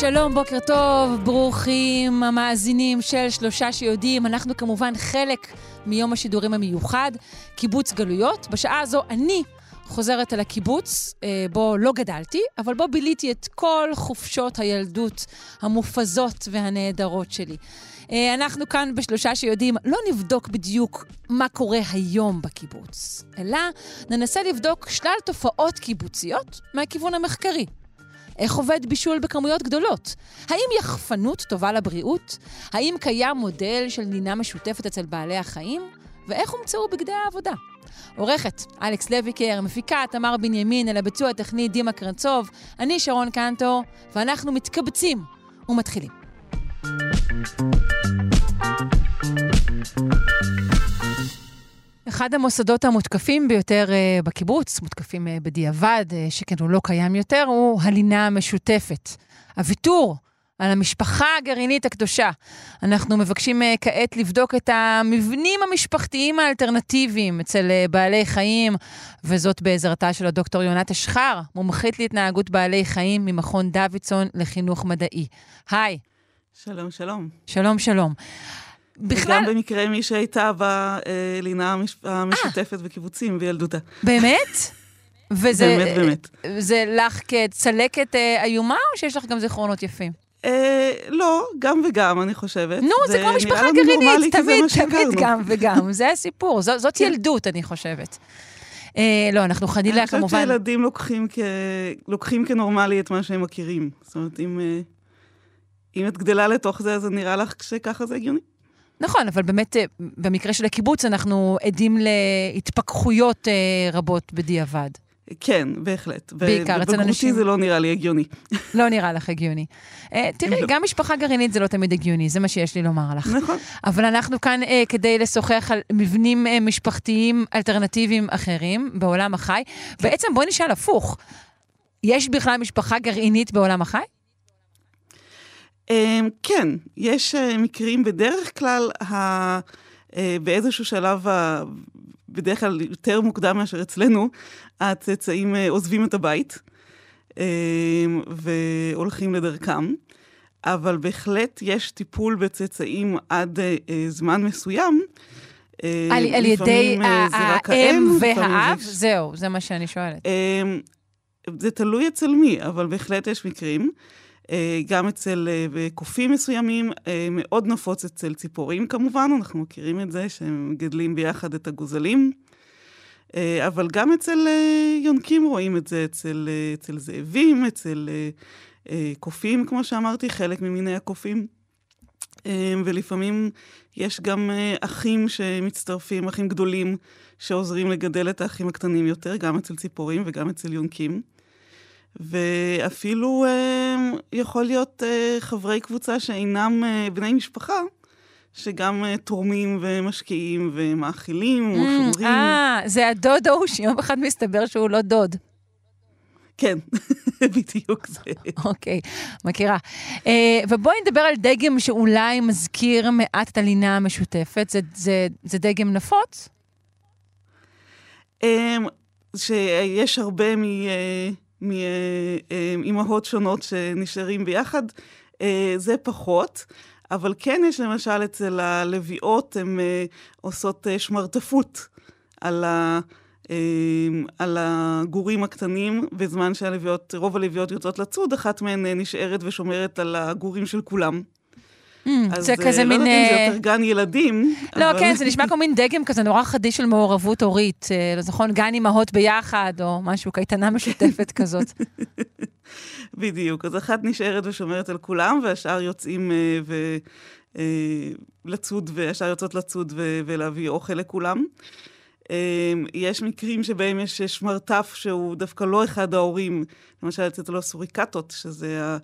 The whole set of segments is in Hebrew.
שלום, בוקר טוב, ברוכים המאזינים של שלושה שיודעים. אנחנו כמובן חלק מיום השידורים המיוחד, קיבוץ גלויות. בשעה הזו אני חוזרת אל הקיבוץ, אה, בו לא גדלתי, אבל בו ביליתי את כל חופשות הילדות המופזות והנהדרות שלי. אה, אנחנו כאן בשלושה שיודעים, לא נבדוק בדיוק מה קורה היום בקיבוץ, אלא ננסה לבדוק שלל תופעות קיבוציות מהכיוון המחקרי. איך עובד בישול בכמויות גדולות? האם יחפנות טובה לבריאות? האם קיים מודל של לינה משותפת אצל בעלי החיים? ואיך הומצאו בגדי העבודה? עורכת, אלכס לויקר, מפיקה, תמר בנימין, אל הביצוע הטכני דימה קרנצוב, אני שרון קנטו, ואנחנו מתקבצים ומתחילים. אחד המוסדות המותקפים ביותר uh, בקיבוץ, מותקפים uh, בדיעבד, uh, שכן הוא לא קיים יותר, הוא הלינה המשותפת. הוויתור על המשפחה הגרעינית הקדושה. אנחנו מבקשים כעת לבדוק את המבנים המשפחתיים האלטרנטיביים אצל בעלי חיים, וזאת בעזרתה של הדוקטור יונת אשחר, מומחית להתנהגות בעלי חיים ממכון דוידסון לחינוך מדעי. היי. שלום, שלום. שלום, שלום. בכלל... וגם במקרה מי שהייתה בלינה המשותפת בקיבוצים בילדותה. באמת? וזה... באמת, באמת. זה לך כצלקת אה, איומה, או שיש לך גם זיכרונות יפים? אה, לא, גם וגם, אני חושבת. נו, זה כמו משפחה גרעינית, תמיד, תמיד גם וגם. זה הסיפור, זאת כן. ילדות, אני חושבת. אה, לא, אנחנו חלילה, כמובן... אני חושבת שילדים לוקחים כנורמלי את מה שהם מכירים. זאת אומרת, אם את גדלה לתוך זה, אז זה נראה לך שככה זה הגיוני. נכון, אבל באמת, אה, במקרה של הקיבוץ אנחנו עדים להתפכחויות אה, רבות בדיעבד. כן, בהחלט. בעיקר אצל אנשים... זה לא נראה לי הגיוני. לא נראה לך הגיוני. אה, תראי, לא. גם משפחה גרעינית זה לא תמיד הגיוני, זה מה שיש לי לומר לך. נכון. אבל אנחנו כאן אה, כדי לשוחח על מבנים אה, משפחתיים אלטרנטיביים אחרים בעולם החי. כן. בעצם בואי נשאל הפוך. יש בכלל משפחה גרעינית בעולם החי? אמ, כן, יש אה, מקרים, בדרך כלל, אה, באיזשהו שלב, בדרך כלל יותר מוקדם מאשר אצלנו, הצאצאים אה, עוזבים את הבית אמ, והולכים לדרכם. אבל בהחלט יש טיפול בצאצאים עד זמן מסוים. על, על ידי האם והאב? זהו, זה מה שאני שואלת. אמ, זה תלוי אצל מי, אבל בהחלט יש מקרים. אה, גם אצל אה, קופים מסוימים, אה, מאוד נפוץ אצל ציפורים כמובן, אנחנו מכירים את זה, שהם מגדלים ביחד את הגוזלים. אבל גם אצל יונקים רואים את זה, אצל, אצל זאבים, אצל קופים, כמו שאמרתי, חלק ממיני הקופים. ולפעמים יש גם אחים שמצטרפים, אחים גדולים, שעוזרים לגדל את האחים הקטנים יותר, גם אצל ציפורים וגם אצל יונקים. ואפילו אה, יכול להיות אה, חברי קבוצה שאינם אה, בני משפחה, שגם אה, תורמים ומשקיעים ומאכילים mm, ושומרים. אה, זה הדוד ההוא שיום אחד מסתבר שהוא לא דוד. כן, בדיוק זה. אוקיי, מכירה. Uh, ובואי נדבר על דגם שאולי מזכיר מעט את הלינה המשותפת. זה, זה, זה דגם נפוץ? Um, שיש הרבה מ... Uh, מאימהות שונות שנשארים ביחד, אה, זה פחות. אבל כן יש למשל אצל הלוויות, הן אה, עושות אה, שמרטפות על, ה, על הגורים הקטנים, בזמן שהלוויות, רוב הלוויות יוצאות לצוד, אחת מהן נשארת ושומרת על הגורים של כולם. Mm, זה כזה מין... אז לא יודעת אם זה יותר גן ילדים. לא, אבל... כן, זה נשמע כמו מין דגם כזה נורא חדיש של מעורבות הורית. לא נכון, גן אימהות ביחד, או משהו, קייטנה משותפת כזאת. בדיוק. אז אחת נשארת ושומרת על כולם, והשאר יוצאים ו... לצוד, והשאר יוצאות לצוד ו... ולהביא אוכל לכולם. יש מקרים שבהם יש שמרטף שהוא דווקא לא אחד ההורים, למשל אצל הסוריקטות, שזה אה,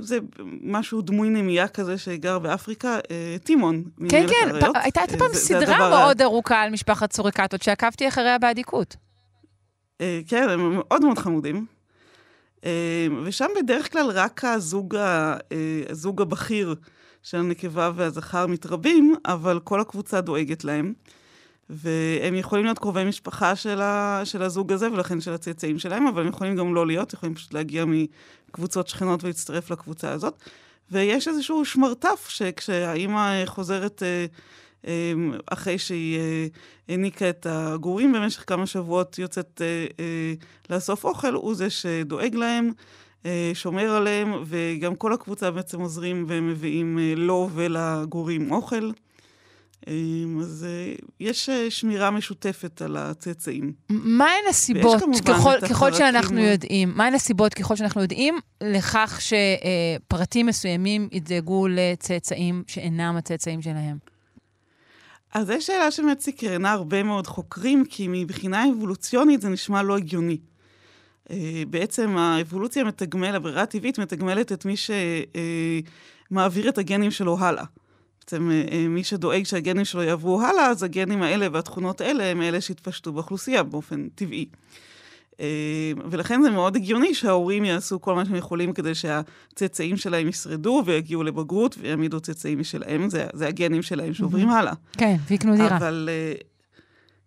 זה משהו דמוי נמייה כזה שגר באפריקה, אה, טימון. כן, כן. פ- הייתה אה, פעם סדרה מאוד ארוכה על משפחת סוריקטות, שעקבתי אחריה באדיקות. אה, כן, הם מאוד מאוד חמודים. ושם בדרך כלל רק הזוג, הזוג הבכיר של הנקבה והזכר מתרבים, אבל כל הקבוצה דואגת להם. והם יכולים להיות קרובי משפחה של, ה, של הזוג הזה, ולכן של הצאצאים שלהם, אבל הם יכולים גם לא להיות, יכולים פשוט להגיע מקבוצות שכנות ולהצטרף לקבוצה הזאת. ויש איזשהו שמרטף, שכשהאימא חוזרת אה, אה, אחרי שהיא אה, העניקה את הגורים במשך כמה שבועות, יוצאת אה, אה, לאסוף אוכל, הוא זה שדואג להם, אה, שומר עליהם, וגם כל הקבוצה בעצם עוזרים ומביאים אה, לו ולגורים אוכל. אה, אז אה, יש אה, שמירה משותפת על הצאצאים. מהן הסיבות, ככל, ככל שאנחנו. יודעים, מהן הסיבות, ככל שאנחנו יודעים, לכך שפרטים מסוימים ידאגו לצאצאים שאינם הצאצאים שלהם? אז זו שאלה שבאמת סקרנה הרבה מאוד חוקרים, כי מבחינה אבולוציונית זה נשמע לא הגיוני. אה, בעצם האבולוציה מתגמלת, הברירה הטבעית מתגמלת את מי שמעביר את הגנים שלו הלאה. בעצם אה, אה, מי שדואג שהגנים שלו יעברו הלאה, אז הגנים האלה והתכונות האלה הם אלה שיתפשטו באוכלוסייה באופן טבעי. אה, ולכן זה מאוד הגיוני שההורים יעשו כל מה שהם יכולים כדי שהצאצאים שלהם ישרדו ויגיעו לבגרות ויעמידו צאצאים משלהם, זה, זה הגנים שלהם שעוברים הלאה. כן, ויקנו דירה. אבל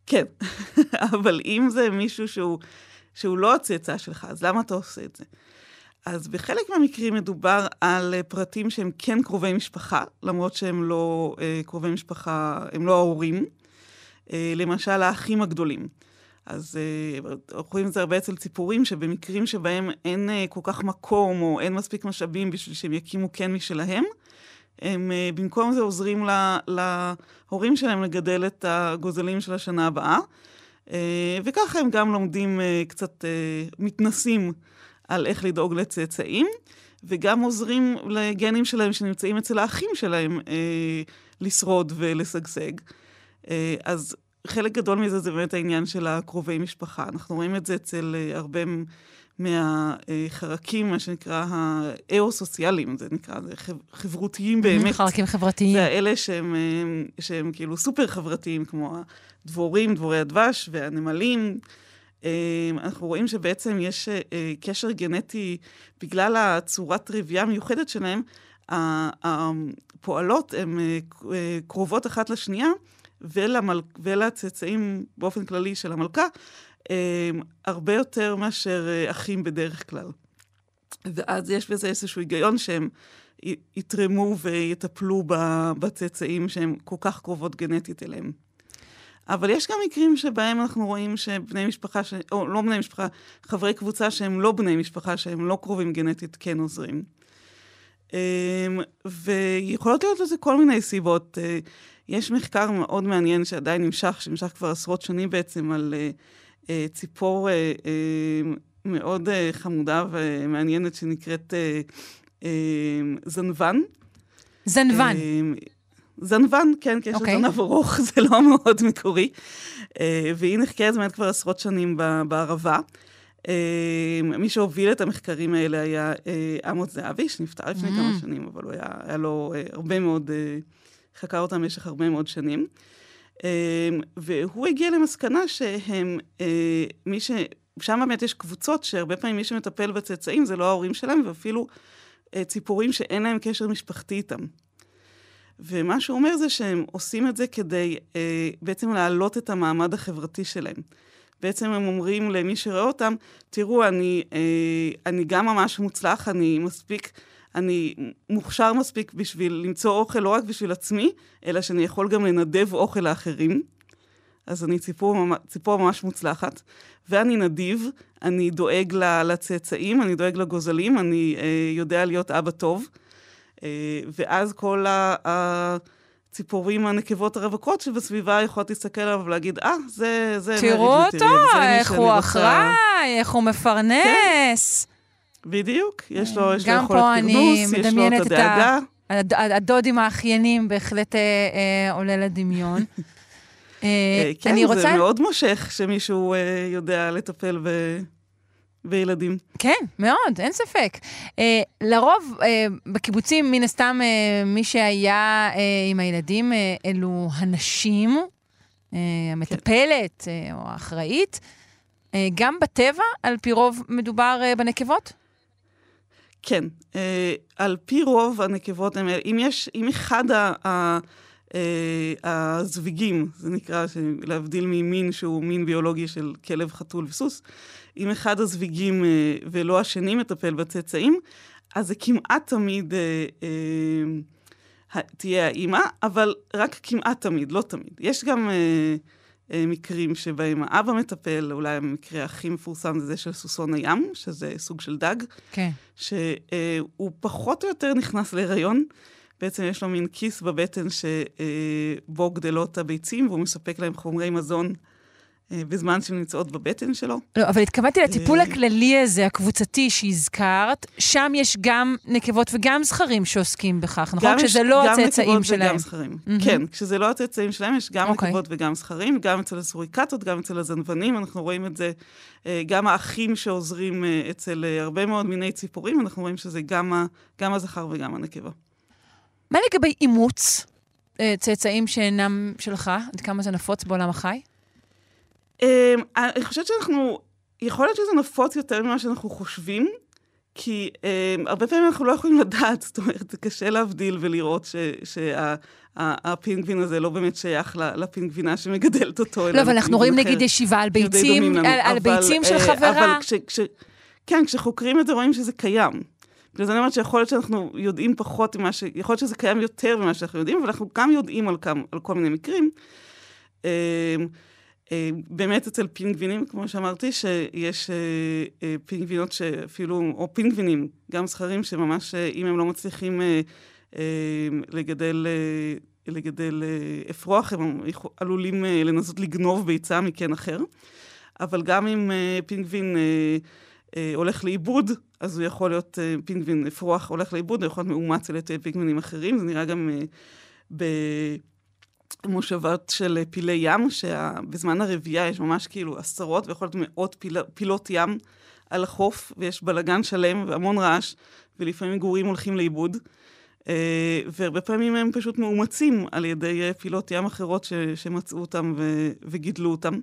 כן, אבל אם זה מישהו שהוא, שהוא לא הצאצא שלך, אז למה אתה עושה את זה? אז בחלק מהמקרים מדובר על אה, פרטים שהם כן קרובי משפחה, למרות שהם לא אה, קרובי משפחה, הם לא ההורים. אה, למשל, האחים הגדולים. אז רואים את זה הרבה אצל ציפורים, שבמקרים שבהם אין כל כך מקום או אין מספיק משאבים בשביל שהם יקימו קן משלהם, הם במקום זה עוזרים ל- להורים שלהם לגדל את הגוזלים של השנה הבאה, אה, וככה הם גם לומדים קצת, מתנסים על איך לדאוג לצאצאים, וגם עוזרים לגנים שלהם שנמצאים אצל האחים שלהם אה, לשרוד ולשגשג. אה, אז חלק גדול מזה זה באמת העניין של הקרובי משפחה. אנחנו רואים את זה אצל אה, הרבה מהחרקים, מה שנקרא האו-סוציאליים, זה נקרא, זה חב- חברותיים באמת. חלקים חברתיים. זה האלה שהם, אה, שהם כאילו סופר חברתיים, כמו הדבורים, דבורי הדבש והנמלים. אה, אנחנו רואים שבעצם יש אה, אה, קשר גנטי, בגלל הצורת רבייה המיוחדת שלהם, הפועלות הן אה, קרובות אחת לשנייה, ולמל... ולצאצאים באופן כללי של המלכה, אה, הרבה יותר מאשר אחים בדרך כלל. ואז יש בזה איזשהו היגיון שהם יתרמו ויטפלו בצאצאים שהם כל כך קרובות גנטית אליהם. אבל יש גם מקרים שבהם אנחנו רואים שבני משפחה, ש... או לא בני משפחה, חברי קבוצה שהם לא בני משפחה, שהם לא קרובים גנטית, כן עוזרים. אמ, ויכולות להיות לזה כל מיני סיבות. אה, יש מחקר מאוד מעניין שעדיין נמשך, שנמשך כבר עשרות שנים בעצם, על אה, אה, ציפור מאוד חמודה ומעניינת שנקראת זנבן. זנבן. זנבן, כן, כי יש אוקיי. לו זנב ארוך, זה לא מאוד מקורי. אה, והיא נחקרת באמת כבר עשרות שנים בערבה. אה, מי שהוביל את המחקרים האלה היה אה, עמוס זהבי, שנפטר לפני Mm. כמה שנים, אבל הוא היה, היה לו אה, הרבה מאוד, אה, חקר אותם במשך הרבה מאוד שנים. אה, והוא הגיע למסקנה שהם, מי ש... שם באמת יש קבוצות שהרבה פעמים מי שמטפל בצאצאים זה לא ההורים שלהם, ואפילו אה, ציפורים שאין להם קשר משפחתי איתם. ומה שהוא אומר זה שהם עושים את זה כדי אה, בעצם להעלות את המעמד החברתי שלהם. בעצם הם אומרים למי שרואה אותם, תראו, אני, אה, אני גם ממש מוצלח, אני מספיק, אני מוכשר מספיק בשביל למצוא אוכל לא רק בשביל עצמי, אלא שאני יכול גם לנדב אוכל לאחרים. אז אני ציפור, ציפור ממש מוצלחת, ואני נדיב, אני דואג לצאצאים, אני דואג לגוזלים, אני אה, יודע להיות אבא טוב. אה, ואז כל ה- הציפורים הנקבות הרווקות שבסביבה יכולות להסתכל עליו ולהגיד, אה, זה, זה תראו אותו, זה מי איך הוא רוצה." אחראי, איך הוא מפרנס. בדיוק, יש לו, יש לו יכולת פרנוס, יש לו את הדאגה. הד- הדוד עם האחיינים בהחלט אה, אה, עולה לדמיון. אה, אה, כן, אני רוצה... זה מאוד מושך שמישהו אה, יודע לטפל ב... וילדים. כן, מאוד, אין ספק. אה, לרוב, אה, בקיבוצים, מן הסתם, אה, מי שהיה אה, עם הילדים אה, אלו הנשים, אה, המטפלת אה, או האחראית. אה, גם בטבע, על פי רוב, מדובר אה, בנקבות? כן, אה, על פי רוב הנקבות אם יש, אם אחד ה... אה, הזוויגים, זה נקרא, להבדיל ממין שהוא מין ביולוגי של כלב, חתול וסוס, אם אחד הזוויגים אה, ולא השני מטפל בצאצאים, אז זה כמעט תמיד אה, אה, תהיה האימא, אבל רק כמעט תמיד, לא תמיד. יש גם אה, אה, מקרים שבהם האבא מטפל, אולי המקרה הכי מפורסם זה זה של סוסון הים, שזה סוג של דג, כן. שהוא פחות או יותר נכנס להיריון. בעצם יש לו מין כיס בבטן שבו גדלות הביצים, והוא מספק להם חומרי מזון אה, בזמן שהן נמצאות בבטן שלו. לא, אבל התכוונתי לטיפול אה, הכללי הזה, הקבוצתי שהזכרת, שם יש גם נקבות וגם זכרים שעוסקים בכך, נכון? גם כשזה לא גם הצאצאים נקבות שלהם. וגם זכרים. כן, כשזה לא הצאצאים שלהם, יש גם אוקיי. נקבות וגם זכרים, גם אצל הסוריקטות, גם אצל הזנבנים, אנחנו רואים את זה, אה, גם האחים שעוזרים אצל הרבה מאוד מיני ציפורים, אנחנו רואים שזה גם ה- גם הזכר וגם הנקבה. מה לגבי אימוץ אה, צאצאים שאינם שלך? עד כמה זה נפוץ בעולם החי? אה, אני חושבת שאנחנו, יכול להיות שזה נפוץ יותר ממה שאנחנו חושבים, כי אה, הרבה פעמים אנחנו לא יכולים לדעת, זאת אומרת, זה קשה להבדיל ולראות שהפינגווין הזה לא באמת שייך לפינגווינה שמגדלת אותו. לא, אבל אנחנו רואים נגיד. ישיבה על ביצים, לנו, על, על ביצים של אה, חברה. אבל כש, כש, כן, כשחוקרים את זה רואים שזה קיים. בגלל זה אני אומרת שיכול להיות שאנחנו יודעים פחות ממה ש... יכול להיות שזה קיים יותר ממה שאנחנו יודעים, אבל אנחנו גם יודעים על, כמה, על כל מיני מקרים. אה, אה, באמת אצל פינגווינים, כמו שאמרתי, שיש אה, פינגווינות שאפילו, או פינגווינים, גם זכרים, שממש, אם הם לא מצליחים לגדל, לגדל אפרוח, הם עלולים לנסות לגנוב ביצה מקן אחר. אבל גם אם פינגווין אה, אה, הולך לאיבוד, אז הוא יכול להיות, אה, פינגווין אפרוח הולך לאיבוד, הוא יכול להיות מאומץ על ידי פינגווינים אחרים. זה נראה גם אה, במושבות של אה, פילי ים, שבזמן הרבייה יש ממש כאילו עשרות ויכול להיות מאות פיל, פילות ים על החוף, ויש בלגן שלם והמון רעש, ולפעמים גורים הולכים לאיבוד. אה, והרבה פעמים הם פשוט מאומצים על ידי אה, פילות ים אחרות ש, שמצאו אותם ו, וגידלו אותם.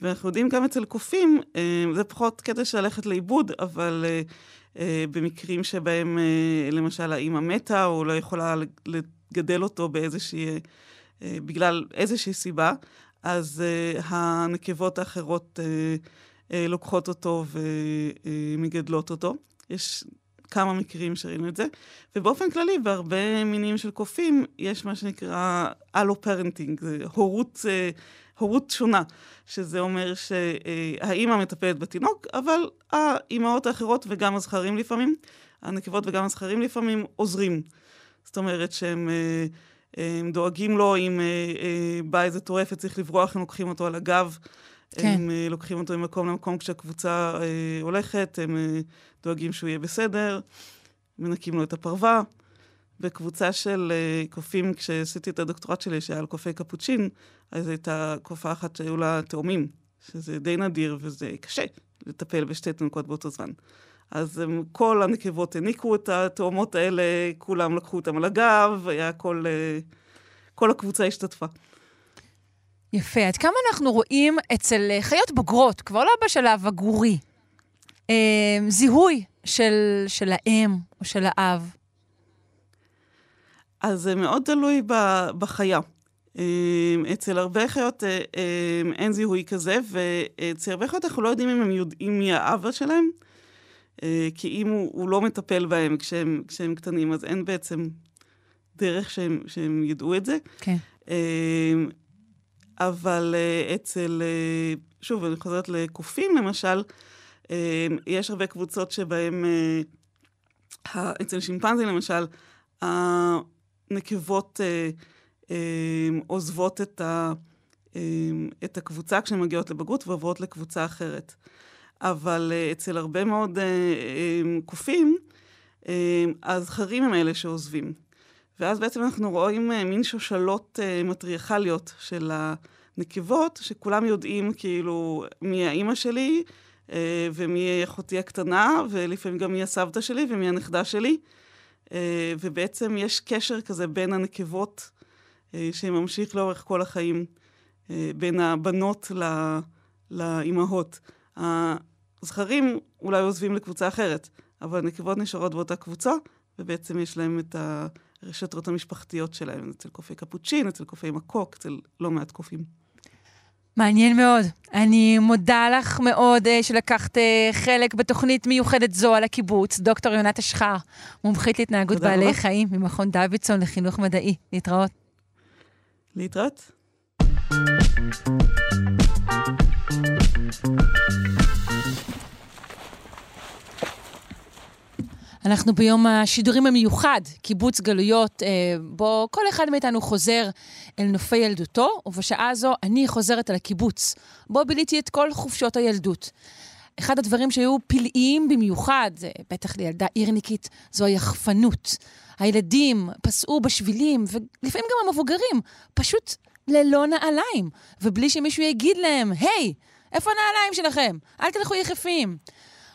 ואנחנו יודעים גם אצל קופים, אה, זה פחות קטע של ללכת לאיבוד, אבל אה, אה, במקרים שבהם למשל האימא מתה או לא יכולה לגדל אותו באיזושהי, בגלל איזושהי סיבה, אז הנקבות האחרות לוקחות אותו ומגדלות אותו. יש כמה מקרים שראינו את זה. ובאופן כללי, בהרבה מינים של קופים, יש מה שנקרא אלו-פרנטינג, זה הורות, הורות שונה, שזה אומר שהאימא מטפלת בתינוק, אבל האימהות האחרות וגם הזכרים לפעמים, הנקבות וגם הזכרים לפעמים עוזרים. זאת אומרת שהם אה, הם דואגים לו, אם אה, אה, בא איזה טורפת, צריך לברוח, הם לוקחים אותו על הגב. כן. הם לוקחים אותו ממקום למקום כשהקבוצה הולכת, הם דואגים שהוא יהיה בסדר, מנקים לו את הפרווה. בקבוצה של אה, קופים, כשעשיתי את הדוקטורט שלי, שהיה על קופי קפוצ'ין, אז הייתה קופה אחת שהיו לה תאומים, שזה די נדיר וזה קשה לטפל בשתי תינוקות באותו זמן. אז הם, כל הנקבות העניקו את התאומות האלה, כולם לקחו אותם על הגב, היה כל, אה, כל הקבוצה השתתפה. יפה. עד כמה אנחנו רואים אצל אה, חיות בוגרות, כבר לא בשלב הגורי, אה, זיהוי של, של האם או של האב? אז זה מאוד תלוי בחיה. אמ, אצל הרבה חיות אה, אין זיהוי כזה, ואצל הרבה חיות אנחנו לא יודעים אם הם יודעים מי האבא שלהם, אה, כי אם הוא, הוא לא מטפל בהם כשהם, כשהם קטנים, אז אין בעצם דרך שהם, שהם ידעו את זה. כן. אבל אה, אצל, אה, שוב, אני חוזרת לקופים למשל, יש הרבה קבוצות שבהן, אה, אצל שימפנזים למשל, הנקבות אה, אמ, עוזבות את, ה, אמ, את הקבוצה כשהן מגיעות לבגרות ועוברות לקבוצה אחרת. אבל אה, אצל הרבה מאוד אה, אמ, קופים, אמ, הזכרים הם אלה שעוזבים. ואז בעצם אנחנו רואים אה, מין שושלות אה, מטריארכליות של הנקבות, שכולם יודעים כאילו מי האימא שלי, אה, ומי אחותי הקטנה, ולפעמים גם מי הסבתא שלי ומי הנכדה שלי. אה, ובעצם יש קשר כזה בין הנקבות אה, שממשיך לאורך כל החיים, בין הבנות לאימהות. הזכרים אולי עוזבים לקבוצה אחרת, אבל הנקבות נשארות באותה קבוצה, ובעצם יש להם את הרשתות המשפחתיות שלהם, אצל קופי קפוצ'ין, אצל קופי מקוק, אצל לא מעט קופים. מעניין מאוד. אני מודה לך מאוד uh, שלקחת uh, חלק בתוכנית מיוחדת זו על הקיבוץ. דוקטור יונת אשחר, מומחית להתנהגות בעלי רבה. חיים ממכון דוידסון לחינוך מדעי. להתראות. להתראות. אנחנו ביום השידורים המיוחד, קיבוץ גלויות, אה, בו כל אחד מאיתנו חוזר אל נופי ילדותו, ובשעה הזו אני חוזרת אל הקיבוץ, בו ביליתי את כל חופשות הילדות. אחד הדברים שהיו פלאיים במיוחד, בטח לילדה עירניקית, זו היחפנות. הילדים פסעו בשבילים, ולפעמים גם המבוגרים, פשוט ללא נעליים, ובלי שמישהו יגיד להם, היי, hey, איפה הנעליים שלכם? אל תלכו יחפים.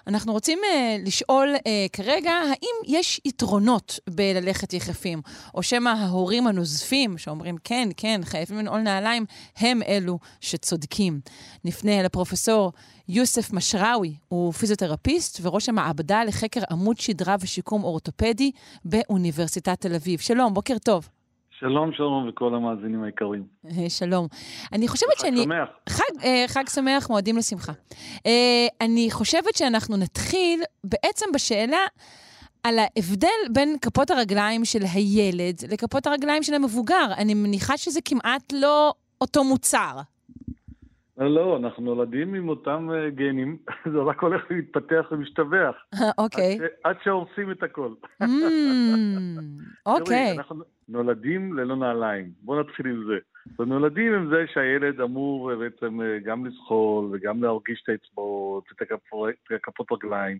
אנחנו רוצים uh, לשאול uh, כרגע, האם יש יתרונות בללכת יחפים, או שמא ההורים הנוזפים, שאומרים, כן, כן, חייבים לנעול נעליים, הם אלו שצודקים. נפנה אל הפרופסור יוסף משראוי, הוא פיזיותרפיסט וראש המעבדה לחקר עמוד שדרה ושיקום אורתופדי באוניברסיטת תל אביב. שלום, בוקר טוב. שלום, שלום וכל המאזינים היקרים. אה, שלום. אני חושבת שאני... חג שמח. חג, אה, חג שמח, מועדים לשמחה. אה, אני חושבת שאנחנו נתחיל בעצם בשאלה על ההבדל בין כפות הרגליים של הילד לכפות הרגליים של המבוגר. אני מניחה שזה כמעט לא אותו מוצר. לא, אנחנו נולדים עם אותם אה, גנים, זה רק הולך להתפתח ומשתבח. אוקיי. עד שהורסים את הכל. Mm, אוקיי. אנחנו נולדים ללא נעליים. בואו נתחיל עם זה. ונולדים עם זה שהילד אמור אה, בעצם אה, גם לזחול וגם להרגיש את האצבעות, את הכפות רגליים,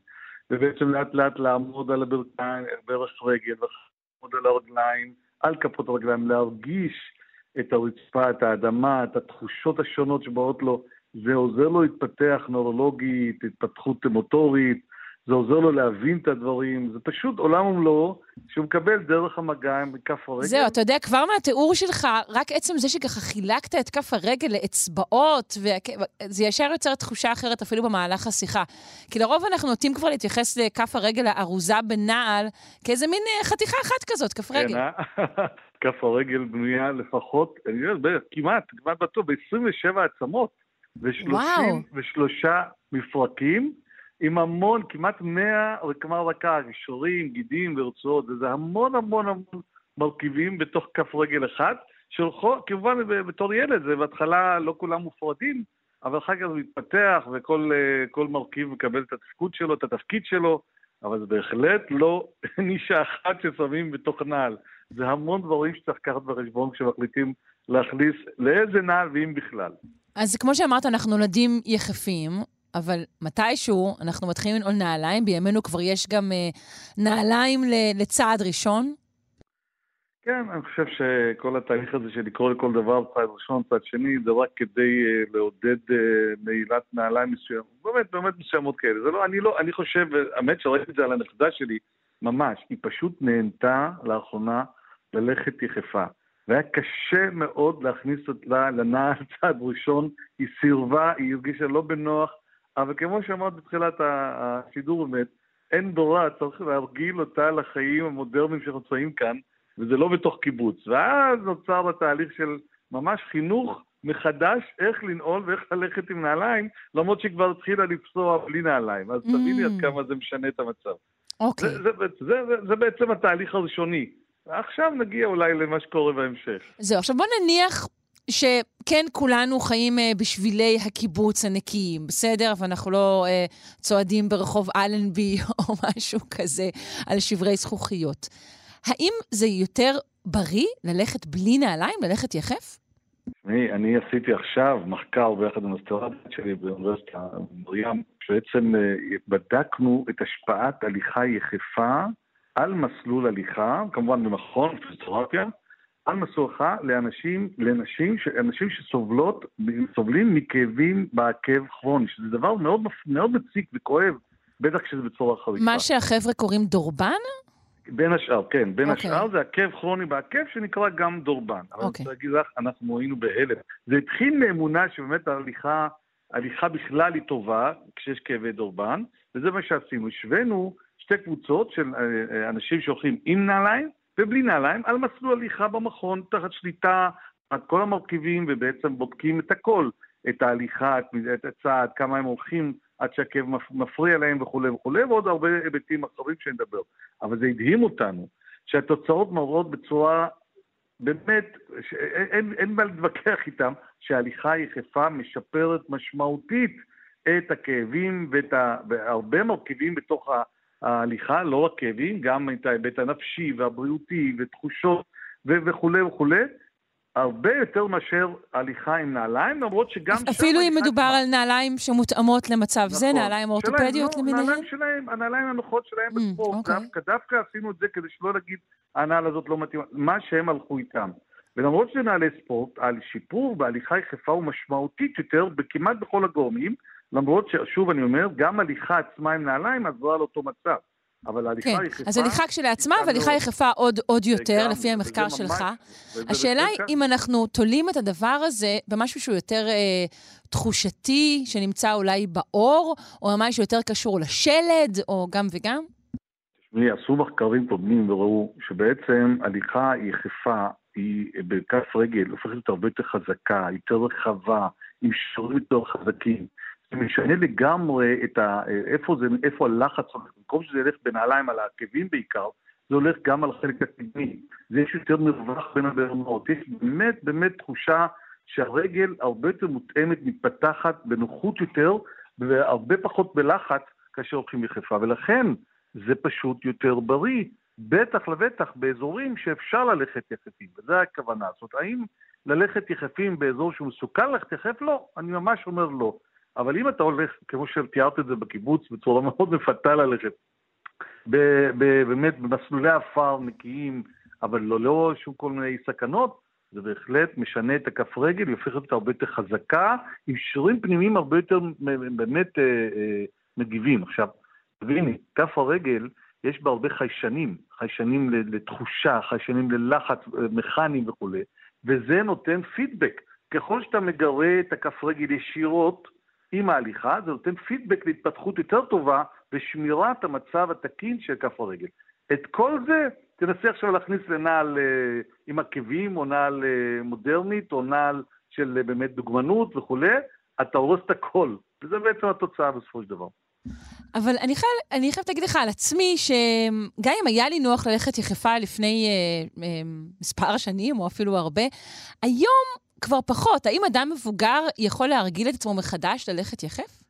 ובעצם לאט לאט לעמוד על הברכיים, ברך רגל, לעמוד על הרגליים, על כפות הרגליים, להרגיש את הרצפה, את האדמה, את התחושות השונות שבאות לו. זה עוזר לו להתפתח נורולוגית, התפתחות מוטורית, זה עוזר לו להבין את הדברים, זה פשוט עולם ומלואו שהוא מקבל דרך המגע מכף הרגל. זהו, אתה יודע, כבר מהתיאור שלך, רק עצם זה שככה חילקת את כף הרגל לאצבעות, זה ישר יוצר תחושה אחרת אפילו במהלך השיחה. כי לרוב אנחנו נוטים כבר להתייחס לכף הרגל הארוזה בנעל כאיזה מין אה, חתיכה אחת כזאת, כף רגל. כן, אה? כף הרגל בנויה לפחות, אני יודע, כמעט, כמעט בטוח, ב-27 עצמות, ו-33 מפרקים, עם המון, כמעט 100 רקמה רכה, גישורים, גידים ורצועות, וזה המון המון המון מרכיבים בתוך כף רגל אחת, שכמובן בתור ילד, זה בהתחלה לא כולם מופרדים, אבל אחר כך זה מתפתח וכל מרכיב מקבל את התפקוד שלו, את התפקיד שלו, אבל זה בהחלט לא נישה אחת ששמים בתוך נעל. זה המון דברים שצריך לקחת בחשבון כשמחליטים להכניס לאיזה נעל ואם בכלל. אז כמו שאמרת, אנחנו נולדים יחפים, אבל מתישהו אנחנו מתחילים לנעול נעליים, בימינו כבר יש גם uh, נעליים לצעד ראשון. כן, אני חושב שכל התהליך הזה של לקרוא לכל דבר צעד ראשון, צעד שני, זה רק כדי uh, לעודד uh, נעילת נעליים מסוימות, באמת, באמת מסוימות כאלה. זה לא, אני לא, אני חושב, האמת שראיתי את זה על הנכדה שלי, ממש, היא פשוט נהנתה לאחרונה ללכת יחפה. והיה קשה מאוד להכניס אותה לנעל צעד ראשון, היא סירבה, היא הרגישה לא בנוח, אבל כמו שאמרת בתחילת השידור באמת, אין ברירה, צריך להרגיל אותה לחיים המודרניים שאנחנו נמצאים כאן, וזה לא בתוך קיבוץ. ואז נוצר התהליך של ממש חינוך מחדש איך לנעול ואיך ללכת עם נעליים, למרות שהיא כבר התחילה לפסוע בלי נעליים. אז תביני עד mm. כמה זה משנה את המצב. אוקיי. זה, זה, זה, זה, זה בעצם התהליך הראשוני. עכשיו נגיע אולי למה שקורה בהמשך. זהו, עכשיו בוא נניח שכן, כולנו חיים uh, בשבילי הקיבוץ הנקיים, בסדר? ואנחנו לא uh, צועדים ברחוב אלנבי או משהו כזה על שברי זכוכיות. האם זה יותר בריא ללכת בלי נעליים, ללכת יחף? אני, אני עשיתי עכשיו מחקר ביחד עם הסטרטית שלי באוניברסיטה מרים, שבעצם uh, בדקנו את השפעת הליכה יחפה על מסלול הליכה, כמובן במכון פיזיותרפיה, על מסוכה לאנשים, לנשים, אנשים שסובלות, סובלים מכאבים בעקב כרוני, שזה דבר מאוד, מאוד מציק וכואב, בטח כשזה בצורה חריפה. מה שהחבר'ה קוראים דורבן? בין השאר, כן. בין okay. אוקיי. השאר זה עקב כרוני בעקב שנקרא גם דורבן. אבל אני אוקיי. רוצה להגיד לך, אנחנו היינו בהלם. זה התחיל מאמונה שבאמת ההליכה, ההליכה בכלל היא טובה כשיש כאבי דורבן, וזה מה שעשינו. השווינו שתי קבוצות של אה, אה, אנשים שהולכים עם נעליים ובלי נעליים על מסלול הליכה במכון, תחת שליטה על כל המרכיבים, ובעצם בודקים את הכל, את ההליכה, את הצעד, כמה הם הולכים עד שהכאב מפ- מפריע להם וכולי וכולי, ועוד הרבה היבטים אחרים שנדבר. אבל זה הדהים אותנו, שהתוצאות מראות בצורה, באמת, ש- אין, אין, מה להתווכח איתם, שההליכה היחפה משפרת משמעותית את הכאבים ואת ה, והרבה מרכיבים בתוך ההליכה, לא רק כאבים, גם את ההיבט הנפשי והבריאותי ותחושות וכולי וכולי. הרבה יותר מאשר הליכה עם נעליים, למרות שגם שם... אפילו אם מדובר עצמה- על נעליים שמותאמות למצב זה, נכון. נעליים שלהם, אורתופדיות לא, למיניהן? הנעליים שלהם, הנעליים הנוחות שלהם Mm, בספורט. אוקיי. דווקא, דווקא עשינו את זה כדי שלא להגיד, הנעל הזאת לא מתאימה, מה שהם הלכו איתם. ולמרות שזה נעלי ספורט, השיפור בהליכה יחפה הוא משמעותית יותר בכמעט בכל הגורמים, למרות ששוב אני אומר, גם הליכה עצמה עם נעליים עזרה לאותו מצב. אבל ההליכה כן, יחפה... אז הליכה כשלעצמה והליכה מאוד. יחפה עוד, עוד יותר, לפי המחקר שלך. השאלה היא. אם אנחנו תולים את הדבר הזה במשהו שהוא יותר אה, תחושתי, שנמצא אולי בעור, או ממש יותר קשור לשלד, או גם וגם. תשמעי, עשו מחקרים קודמים וראו שבעצם הליכה יחפה, היא בכף רגל, הופכת להיות הרבה יותר חזקה, יותר רחבה, עם שרירים יותר חזקים. זה משנה לגמרי את ה... איפה, זה, איפה הלחץ הולך. במקום שזה ילך בנעליים על העקבים בעיקר, זה הולך גם על החלק הקדמי. זה יש יותר מרווח בין הבהמות. יש באמת באמת תחושה שהרגל הרבה יותר מותאמת, מתפתחת בנוחות יותר, והרבה פחות בלחץ כאשר הולכים יחפה. ולכן זה פשוט יותר בריא, בטח לבטח באזורים שאפשר ללכת יחפים, וזו הכוונה. זאת אומרת, האם ללכת יחפים באזור שהוא מסוכן ללכת יחף? לא, אני ממש אומר לא. אבל אם אתה הולך, כמו שתיארת את זה בקיבוץ, בצורה מאוד מפתה ללכת, באמת במסלולי עפר נקיים, אבל לא, לא שום כל מיני סכנות, זה בהחלט משנה את הכף רגל, היא הופכת אותה הרבה יותר חזקה, עם שרירים פנימיים הרבה יותר באמת אה, אה, מגיבים. עכשיו, תביני, כף הרגל, יש בה הרבה חיישנים, חיישנים לתחושה, חיישנים ללחץ אה, מכני וכולי, וזה נותן פידבק. ככל שאתה מגרה את הכף רגל ישירות עם ההליכה, זה נותן פידבק להתפתחות יותר טובה ושמירת המצב התקין של כף הרגל. את כל זה תנסה עכשיו להכניס לנעל אה, עם עקבים, או נעל אה, מודרנית, או נעל של אה, באמת דוגמנות וכולי, אתה הורס את הכל. וזה בעצם התוצאה בסופו של דבר. אבל אני, חייב, אני חייבת להגיד לך על עצמי, שגם אם היה לי נוח ללכת יחפה לפני אה, אה, מספר שנים, או אפילו הרבה, היום כבר פחות. האם אדם מבוגר יכול להרגיל את עצמו מחדש ללכת יחף?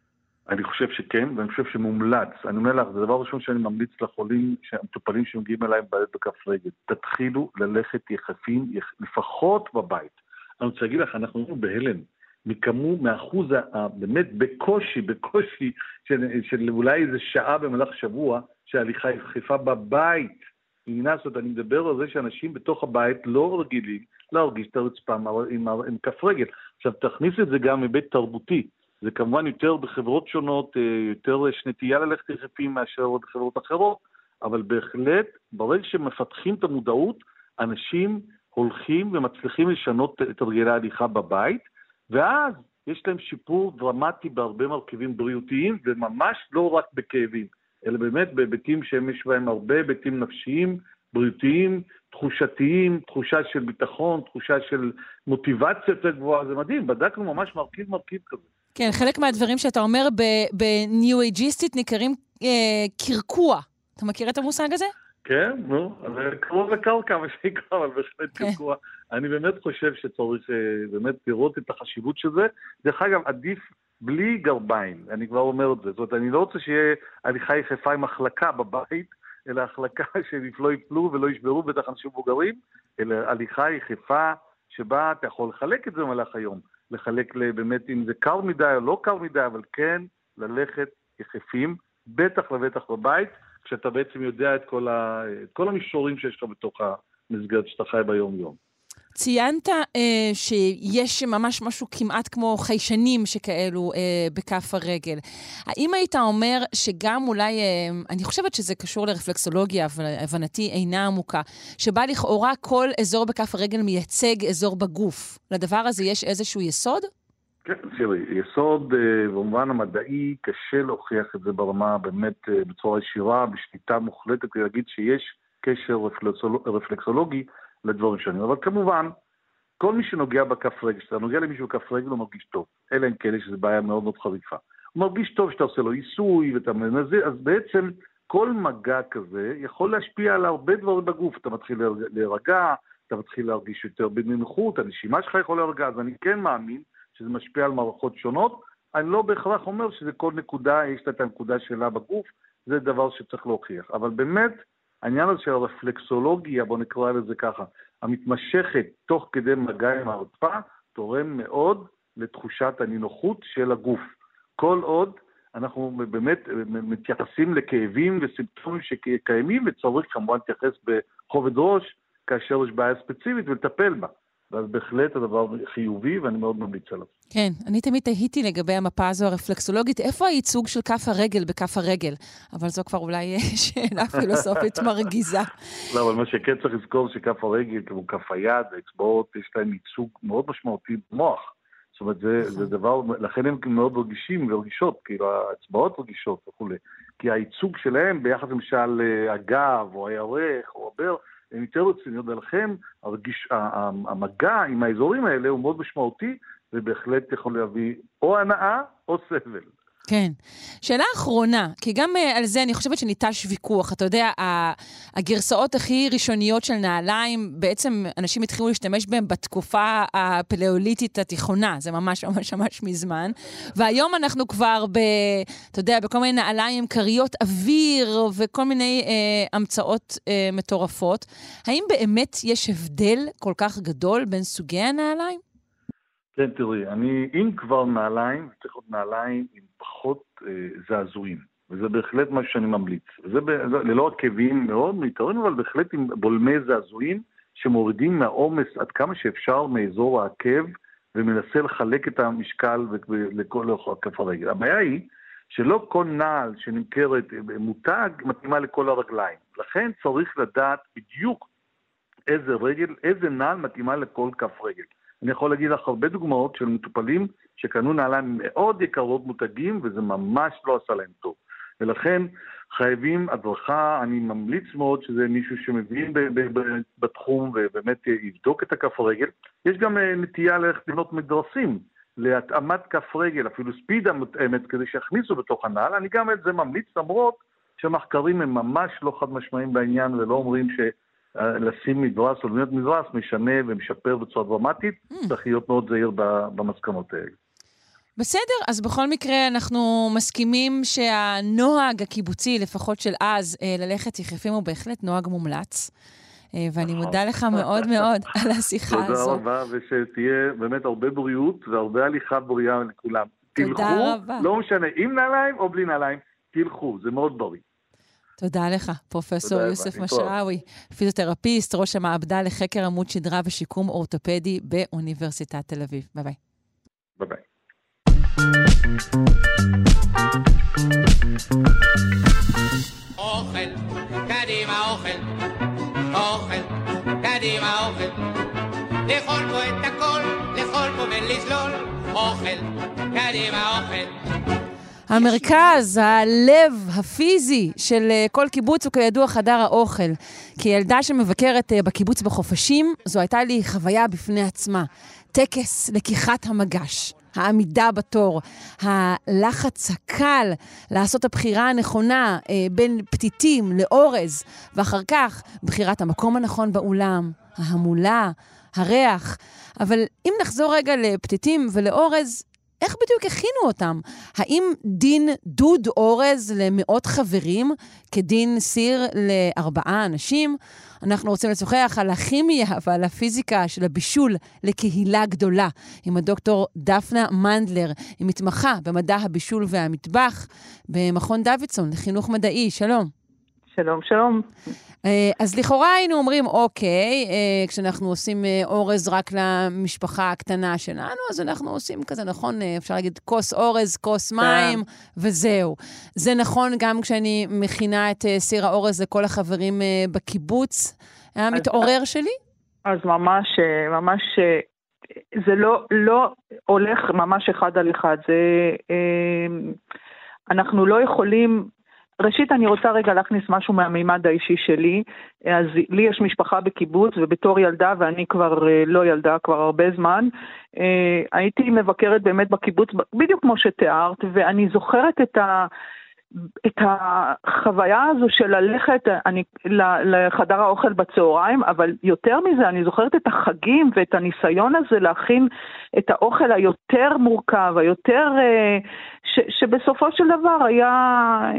אני חושב שכן, ואני חושב שמומלץ. אני אומר לך, זה דבר ראשון שאני ממליץ לחולים, המטופלים שמגיעים אליי עם בעיות בכף רגל. תתחילו ללכת יחפים, יח... לפחות בבית. אני רוצה להגיד לך, אנחנו היינו בהלם. מכמו, מאחוז, באמת בקושי, בקושי של, של אולי איזה שעה במהלך שבוע, שההליכה היא חיפה בבית. אומרת, אני מדבר על זה שאנשים בתוך הבית לא רגילים להרגיש את הרצפה עם, עם כף רגל. עכשיו, תכניס את זה גם מבית תרבותי. זה כמובן יותר בחברות שונות, אה, יותר יש נטייה ללכת יחפים מאשר בחברות אחרות, אבל בהחלט, ברגע שמפתחים את המודעות, אנשים הולכים ומצליחים לשנות את הרגלי ההליכה בבית, ואז יש להם שיפור דרמטי בהרבה מרכיבים בריאותיים, וממש לא רק בכאבים, אלא באמת בהיבטים שיש בהם הרבה היבטים נפשיים, בריאותיים, תחושתיים, תחושה של ביטחון, תחושה של מוטיבציה יותר גבוהה, זה מדהים, בדקנו ממש מרכיב מרכיב כזה. כן, חלק מהדברים שאתה אומר בניו אייג'יסטית נקראים אה, קרקוע. אתה מכיר את המושג הזה? כן, נו, זה קרוב לקרקע, מה שנקרא, אבל בהחלט כן. קרקוע. אני באמת חושב שצריך אה, באמת לראות את החשיבות של זה. דרך אגב, עדיף בלי גרביים, אני כבר אומר את זה. זאת אומרת, אני לא רוצה שיהיה הליכה יחפה עם החלקה בבית, אלא החלקה שלא יפלו ולא ישברו, בטח אנשים מבוגרים, אלא הליכה יחפה שבה אתה יכול לחלק את זה במהלך היום. לחלק באמת אם זה קר מדי או לא קר מדי, אבל כן ללכת יחפים, בטח ובטח בבית, כשאתה בעצם יודע את כל, ה, את כל המישורים שיש לך בתוך המסגרת שאתה חי ביום-יום. ציינת אה, שיש ממש משהו כמעט כמו חיישנים שכאלו אה, בכף הרגל. האם היית אומר שגם אולי, אה, אני חושבת שזה קשור לרפלקסולוגיה, אבל הבנתי אינה עמוקה, שבה לכאורה כל אזור בכף הרגל מייצג אזור בגוף. לדבר הזה יש איזשהו יסוד? כן, תראי, יסוד אה, במובן המדעי, קשה להוכיח את זה ברמה באמת אה, בצורה ישירה, בשליטה מוחלטת, להגיד שיש קשר רפלקסולוגי לדברים שונים. אבל כמובן, כל מי שנוגע בכף רגל, כשאתה נוגע למישהו בכף רגל הוא מרגיש טוב, אלא אם כן יש איזו בעיה מאוד מאוד חריפה. הוא מרגיש טוב שאתה עושה לו עיסוי ואתה מנזר, אז בעצם כל מגע כזה יכול להשפיע על הרבה דברים בגוף. אתה מתחיל להירגע, אתה מתחיל להרגיש יותר בנינוחות, הנשימה שלך יכולה להירגע, אז אני כן מאמין שזה משפיע על מערכות שונות. אני לא בהכרח אומר שזה כל נקודה, יש לה את הנקודה שלה בגוף, זה דבר שצריך להוכיח. אבל באמת, העניין הזה של הרפלקסולוגיה, בוא נקרא לזה ככה, המתמשכת תוך כדי מגע עם הרצפה, תורם מאוד לתחושת הנינוחות של הגוף. כל עוד אנחנו באמת מתייחסים לכאבים וסימפטומים שקיימים, וצריך כמובן להתייחס בכובד ראש כאשר יש בעיה ספציפית ולטפל בה. ואז בהחלט הדבר חיובי, ואני מאוד ממליץ עליו. כן, אני תמיד תהיתי לגבי המפה הזו הרפלקסולוגית, איפה הייצוג של כף הרגל בכף הרגל? אבל זו כבר אולי שאלה פילוסופית מרגיזה. לא, אבל מה שכן צריך לזכור שכף הרגל, כמו כף היד, האצבעות, יש להם ייצוג מאוד משמעותי במוח. זאת אומרת, זה, נכון. זה דבר, לכן הם מאוד רגישים ורגישות, כאילו האצבעות רגישות וכולי. כי הייצוג שלהם ביחס למשל אה, הגב או הירך או הבר, הן יותר רציניות, ולכן הרגיש, המגע עם האזורים האלה הוא מאוד משמעותי, ובהחלט יכול להביא או הנאה או סבל. כן. שאלה אחרונה, כי גם uh, על זה אני חושבת שניטש ויכוח. אתה יודע, הגרסאות הכי ראשוניות של נעליים, בעצם אנשים התחילו להשתמש בהן בתקופה הפלאוליטית התיכונה, זה ממש ממש ממש מזמן. והיום אנחנו כבר ב... אתה יודע, בכל מיני נעליים, כריות אוויר וכל מיני uh, המצאות uh, מטורפות. האם באמת יש הבדל כל כך גדול בין סוגי הנעליים? כן, תראי, אני, אם כבר נעליים, צריך להיות נעליים עם פחות אה, זעזועים, וזה בהחלט מה שאני ממליץ. זה ב, ללא עקבים מאוד מיתרים, אבל בהחלט עם בולמי זעזועים שמורידים מהעומס עד כמה שאפשר מאזור העקב, ומנסה לחלק את המשקל לכל כף הרגל. הבעיה היא שלא כל נעל שנמכרת מותג מתאימה לכל הרגליים. לכן צריך לדעת בדיוק איזה רגל, איזה נעל מתאימה לכל כף רגל. אני יכול להגיד לך הרבה דוגמאות של מטופלים שקנו נעליים מאוד יקרות מותגים, וזה ממש לא עשה להם טוב. ולכן חייבים הדרכה, אני ממליץ מאוד שזה מישהו שמבין בתחום ובאמת יבדוק את הכף הרגל. יש גם אה, נטייה ללכת לבנות מדרסים להתאמת כף רגל, אפילו ספידה מותאמת, כדי שיכניסו בתוך הנעל. אני גם את זה ממליץ, למרות שהמחקרים הם ממש לא חד משמעיים בעניין ולא אומרים ש... לשים מדרס או לבנות מדרס משנה ומשפר בצורה דרמטית, mm. צריך להיות מאוד זהיר במסקנות האלה. בסדר, אז בכל מקרה אנחנו מסכימים שהנוהג הקיבוצי, לפחות של אז, אה, ללכת יחפים הוא בהחלט נוהג מומלץ. אה, ואני נכון. מודה לך מאוד מאוד על השיחה הזו. תודה רבה, ושתהיה באמת הרבה בריאות והרבה הליכה בריאה לכולם. תודה רבה. לא משנה, עם נעליים או בלי נעליים, תלכו, זה מאוד בריא. תודה לך, פרופסור יוסף משאווי, פיזיותרפיסט, ראש המעבדה לחקר עמוד שדרה ושיקום אורתופדי באוניברסיטת תל אביב. ביי ביי. ביי ביי. אוכל, קדימה אוכל, אוכל, קדימה אוכל. לאכול פה את הכל, לאכול פה ולזלול, אוכל, קדימה אוכל. המרכז, הלב הפיזי של אה, כל קיבוץ הוא כידוע חדר האוכל. כילדה שמבקרת אה, בקיבוץ בחופשים, זו הייתה לי חוויה בפני עצמה. טקס לקיחת המגש. העמידה בתור, הלחץ הקל לעשות הבחירה הנכונה אה, בין פתיתים לאורז, ואחר כך בחירת המקום הנכון באולם, ההמולה, הריח. אבל אם נחזור רגע לפתיתים ולאורז, איך בדיוק הכינו אותם? האם דין דוד אורז למאות חברים כדין סיר לארבעה אנשים? אנחנו רוצים לשוחח על הכימיה ועל הפיזיקה של הבישול לקהילה גדולה עם הדוקטור דפנה מנדלר, היא מתמחה במדע הבישול והמטבח במכון דוידסון לחינוך מדעי. שלום. שלום, שלום. אה, אז לכאורה היינו אומרים, אוקיי, אה, כשאנחנו עושים אה, אורז רק למשפחה הקטנה שלנו, אז אנחנו עושים כזה, נכון, אפשר להגיד כוס אורז, כוס כן. מים, וזהו. זה נכון גם כשאני מכינה את סיר האורז לכל החברים בקיבוץ המתעורר שלי? אז ממש, ממש, זה לא, לא הולך ממש אחד על אחד. זה, אנחנו לא יכולים ראשית, אני רוצה רגע להכניס משהו מהמימד האישי שלי. אז לי יש משפחה בקיבוץ, ובתור ילדה, ואני כבר אה, לא ילדה, כבר הרבה זמן, אה, הייתי מבקרת באמת בקיבוץ, בדיוק כמו שתיארת, ואני זוכרת את ה... את החוויה הזו של ללכת אני, לחדר האוכל בצהריים, אבל יותר מזה, אני זוכרת את החגים ואת הניסיון הזה להכין את האוכל היותר מורכב, היותר... אה, ש, שבסופו של דבר היה,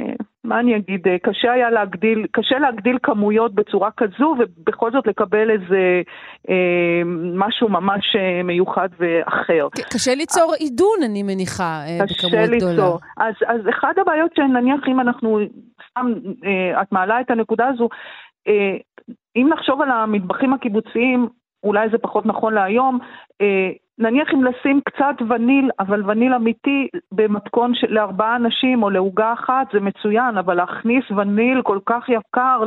מה אני אגיד, אה, קשה היה להגדיל, קשה להגדיל כמויות בצורה כזו, ובכל זאת לקבל איזה אה, משהו ממש מיוחד ואחר. קשה ליצור עידון, אני מניחה, בכמות גדולה. קשה ליצור. אז, אז אחת הבעיות שנניח אם אנחנו, סתם, את מעלה את הנקודה הזו, אם נחשוב על המטבחים הקיבוציים, אולי זה פחות נכון להיום, נניח אם לשים קצת וניל, אבל וניל אמיתי במתכון של, לארבעה אנשים או לעוגה אחת זה מצוין, אבל להכניס וניל כל כך יקר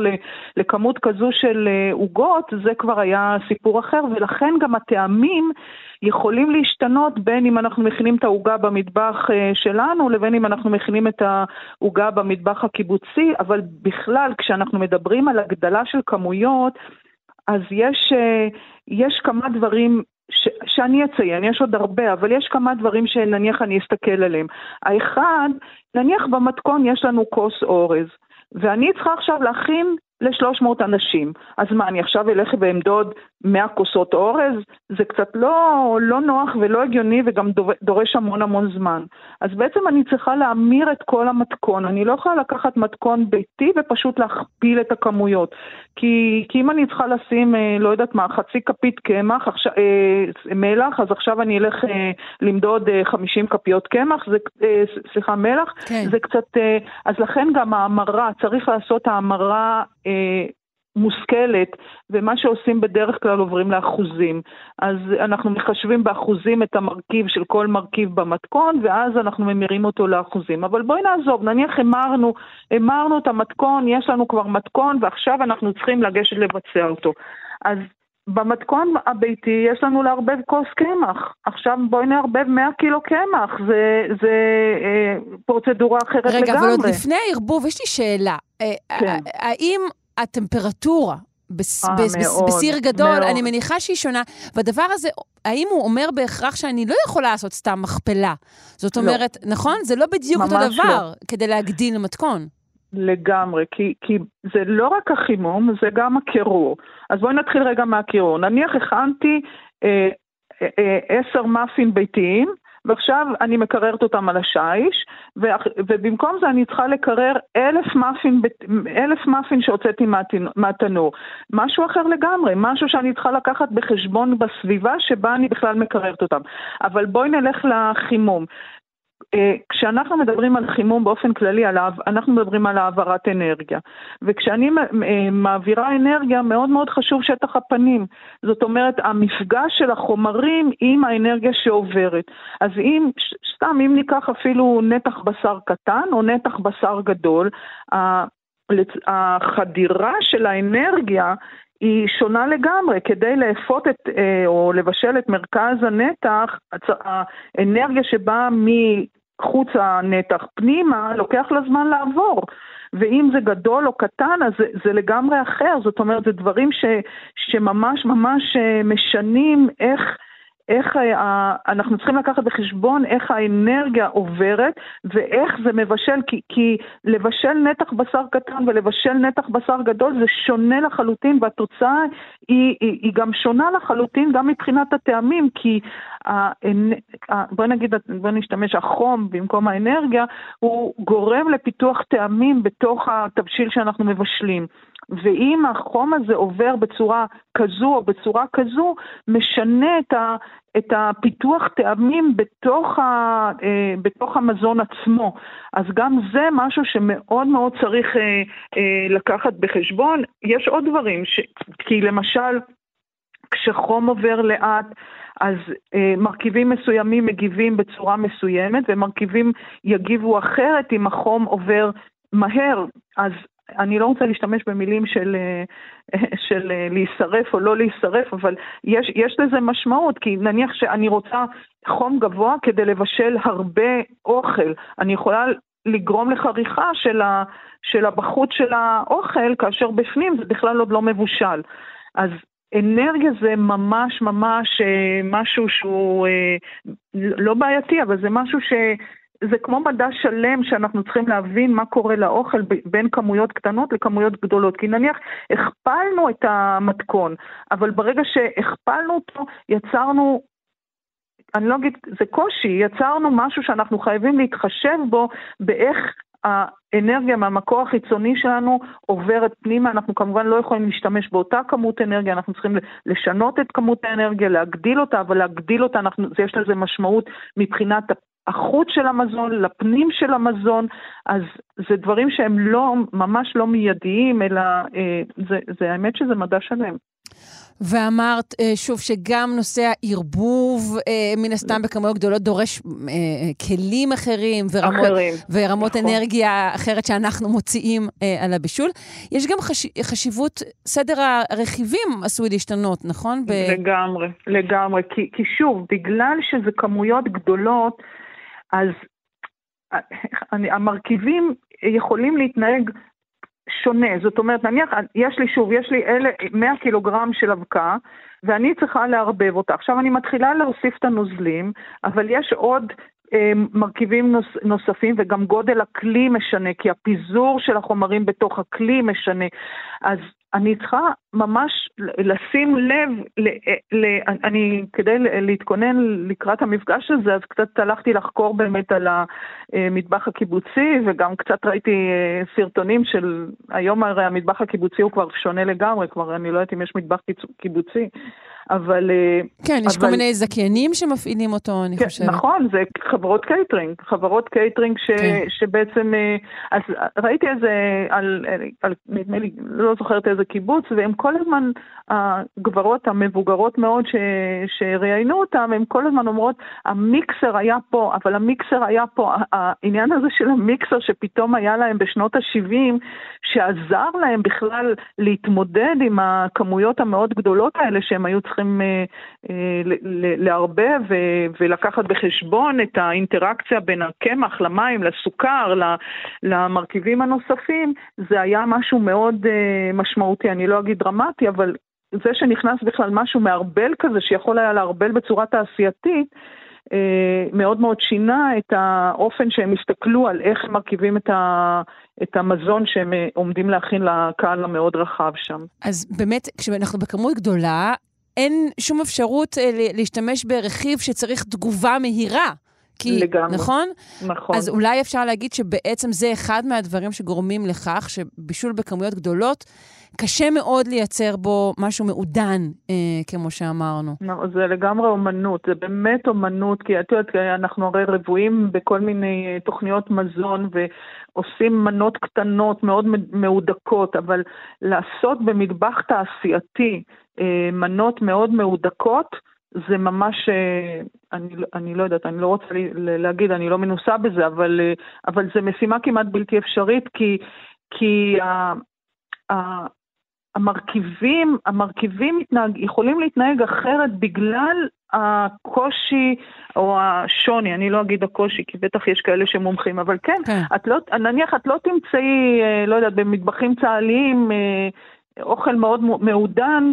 לכמות כזו של אה, עוגות, זה כבר היה סיפור אחר, ולכן גם הטעמים יכולים להשתנות בין אם אנחנו מכינים את העוגה במטבח אה, שלנו לבין אם אנחנו מכינים את העוגה במטבח הקיבוצי, אבל בכלל כשאנחנו מדברים על הגדלה של כמויות, אז יש, אה, יש כמה דברים ש, שאני אציין, יש עוד הרבה, אבל יש כמה דברים שנניח אני אסתכל עליהם. האחד, נניח במתכון יש לנו כוס אורז, ואני צריכה עכשיו להכין ל-300 אנשים. אז מה, אני עכשיו אלך ואמדוד 100 כוסות אורז? זה קצת לא, לא נוח ולא הגיוני וגם דורש המון המון זמן. אז בעצם אני צריכה להמיר את כל המתכון. אני לא יכולה לקחת מתכון ביתי ופשוט להכפיל את הכמויות. כי, כי אם אני צריכה לשים, אה, לא יודעת מה, חצי כפית קמח, עכשיו, אה, מלח, אז עכשיו אני אלך אה, למדוד אה, 50 כפיות קמח, זה, אה, סליחה, מלח, כן. זה קצת... אה, אז לכן גם ההמרה, צריך לעשות ההמרה מושכלת, ומה שעושים בדרך כלל עוברים לאחוזים. אז אנחנו מחשבים באחוזים את המרכיב של כל מרכיב במתכון, ואז אנחנו ממירים אותו לאחוזים. אבל בואי נעזוב, נניח המרנו, המרנו את המתכון, יש לנו כבר מתכון, ועכשיו אנחנו צריכים לגשת לבצע אותו. אז במתכון הביתי יש לנו לערבב כוס קמח. עכשיו בואי נערבב 100 קילו קמח, זה, זה אה, פרוצדורה אחרת רגע, לגמרי. רגע, אבל עוד לפני הערבוב, יש לי שאלה. אה, כן. האם הטמפרטורה בס, 아, בס, מאוד, בסיר גדול, מאוד. אני מניחה שהיא שונה. והדבר הזה, האם הוא אומר בהכרח שאני לא יכולה לעשות סתם מכפלה? זאת לא. אומרת, לא. נכון? זה לא בדיוק אותו דבר לא. כדי להגדיל מתכון. לגמרי, כי, כי זה לא רק החימום, זה גם הקירור. אז בואי נתחיל רגע מהקירור. נניח הכנתי אה, אה, אה, עשר מאפין ביתיים, ועכשיו אני מקררת אותם על השיש, ובמקום זה אני צריכה לקרר אלף מאפין, אלף מאפין שהוצאתי מהתנור. משהו אחר לגמרי, משהו שאני צריכה לקחת בחשבון בסביבה שבה אני בכלל מקררת אותם. אבל בואי נלך לחימום. אה, כשאנחנו מדברים על חימום באופן כללי, אנחנו מדברים על העברת אנרגיה. וכשאני אה, מעבירה אנרגיה, מאוד מאוד חשוב שטח הפנים. זאת אומרת, המפגש של החומרים עם האנרגיה שעוברת. אז אם, סתם, אם ניקח אפילו נתח בשר קטן או נתח בשר גדול, החדירה של האנרגיה היא שונה לגמרי. כדי לאפות את, אה, או לבשל את מרכז הנתח, האנרגיה שבאה מחוץ הנתח פנימה, לוקח לה זמן לעבור. ואם זה גדול או קטן, אז זה, זה לגמרי אחר. זאת אומרת, זה דברים ש, שממש ממש אה, משנים איך... איך ה, אנחנו צריכים לקחת בחשבון איך האנרגיה עוברת ואיך זה מבשל, כי, כי לבשל נתח בשר קטן ולבשל נתח בשר גדול זה שונה לחלוטין והתוצאה היא, היא, היא גם שונה לחלוטין גם מבחינת הטעמים, כי בואי נגיד, בואי נשתמש, החום במקום האנרגיה, הוא גורם לפיתוח טעמים בתוך התבשיל שאנחנו מבשלים. ואם החום הזה עובר בצורה כזו או בצורה כזו, משנה את, ה, את הפיתוח טעמים בתוך, ה, אה, בתוך המזון עצמו. אז גם זה משהו שמאוד מאוד צריך אה, אה, לקחת בחשבון. יש עוד דברים, ש, כי למשל, כשחום עובר לאט, אז אה, מרכיבים מסוימים מגיבים בצורה מסוימת, ומרכיבים יגיבו אחרת אם החום עובר מהר. אז אני לא רוצה להשתמש במילים של, אה, של אה, להישרף או לא להישרף, אבל יש, יש לזה משמעות, כי נניח שאני רוצה חום גבוה כדי לבשל הרבה אוכל, אני יכולה לגרום לחריכה של, ה, של הבחוץ של האוכל, כאשר בפנים זה בכלל עוד לא מבושל. אז אנרגיה זה ממש ממש אה, משהו שהוא לא בעייתי, אבל זה משהו ש... זה כמו מדע שלם שאנחנו צריכים להבין מה קורה לאוכל בין כמויות קטנות לכמויות גדולות. כי נניח הכפלנו את המתכון, אבל ברגע שהכפלנו אותו, יצרנו אני לא אגיד, זה קושי, יצרנו משהו שאנחנו חייבים להתחשב בו באיך האנרגיה מהמקור החיצוני שלנו עוברת פנימה, אנחנו כמובן לא יכולים להשתמש באותה כמות אנרגיה, אנחנו צריכים לשנות את כמות האנרגיה, להגדיל אותה, אבל להגדיל אותה, אנחנו, יש לזה משמעות מבחינת החוץ של המזון, לפנים של המזון, אז זה דברים שהם לא, ממש לא מיידיים, אלא אה, זה, זה האמת שזה מדע שלם. ואמרת אה, שוב שגם נושא הערבוב, אה, מן הסתם בכמויות גדולות, דורש כלים אחרים ורמות, אחרים. ורמות נכון. אנרגיה אחרת שאנחנו מוציאים על הבישול. יש גם חש, חשיבות, סדר הרכיבים עשוי להשתנות, נכון? ב... לגמרי, לגמרי. כי, כי שוב, בגלל שזה כמויות גדולות, אז המרכיבים יכולים להתנהג שונה. זאת אומרת, נניח, יש לי שוב, יש לי אלה, 100 קילוגרם של אבקה, ואני צריכה לערבב אותה. עכשיו אני מתחילה להוסיף את הנוזלים, אבל יש עוד אה, מרכיבים נוס, נוספים וגם גודל הכלי משנה, כי הפיזור של החומרים בתוך הכלי משנה. אז אני צריכה ממש לשים לב, ל, ל, אני, כדי להתכונן לקראת המפגש הזה, אז קצת הלכתי לחקור באמת על המטבח הקיבוצי, וגם קצת ראיתי אה, סרטונים של, היום הרי המטבח הקיבוצי הוא כבר שונה לגמרי, כבר אני לא יודעת אם יש מטבח קיבוצי. אבל... אה, כן, יש אבל... כל מיני זכיינים שמפעילים אותו, אני כן, חושבת. נכון, זה חברות קייטרינג, חברות קייטרינג ש... כן. שבעצם... אה, אז ראיתי איזה, על, על, נדמה לי, לא זוכרת איזה קיבוץ, והם כל הזמן, הגברות המבוגרות מאוד ש... שראיינו אותם, הן כל הזמן אומרות, המיקסר היה פה, אבל המיקסר היה פה, העניין הזה של המיקסר שפתאום היה להם בשנות ה-70, שעזר להם בכלל להתמודד עם הכמויות המאוד גדולות האלה שהם היו צריכים... אה, אה, לערבב ולקחת בחשבון את האינטראקציה בין הקמח למים, לסוכר, למרכיבים הנוספים, זה היה משהו מאוד אה, משמעותי, אני לא אגיד דרמטי, אבל זה שנכנס בכלל משהו מערבל כזה, שיכול היה לערבל בצורה תעשייתית, מאוד מאוד שינה את האופן שהם הסתכלו על איך מרכיבים את, ה, את המזון שהם עומדים להכין לקהל המאוד רחב שם. אז באמת, כשאנחנו בכמות גדולה, אין שום אפשרות אה, להשתמש ברכיב שצריך תגובה מהירה. כי, לגמרי. נכון? נכון. אז אולי אפשר להגיד שבעצם זה אחד מהדברים שגורמים לכך שבישול בכמויות גדולות, קשה מאוד לייצר בו משהו מעודן, אה, כמו שאמרנו. לא, זה לגמרי אומנות, זה באמת אומנות, כי את יודעת, אנחנו הרי רבועים בכל מיני אה, תוכניות מזון ועושים מנות קטנות מאוד מהודקות, אבל לעשות במטבח תעשייתי אה, מנות מאוד מהודקות, זה ממש, אה, אני, אני לא יודעת, אני לא רוצה להגיד, אני לא מנוסה בזה, אבל, אה, אבל זה משימה כמעט בלתי אפשרית, כי, כי ה, ה, המרכיבים, המרכיבים מתנהג, יכולים להתנהג אחרת בגלל הקושי או השוני, אני לא אגיד הקושי, כי בטח יש כאלה שמומחים, אבל כן, כן. את לא, נניח את לא תמצאי, לא יודעת, במטבחים צה"ליים, אוכל מאוד מעודן,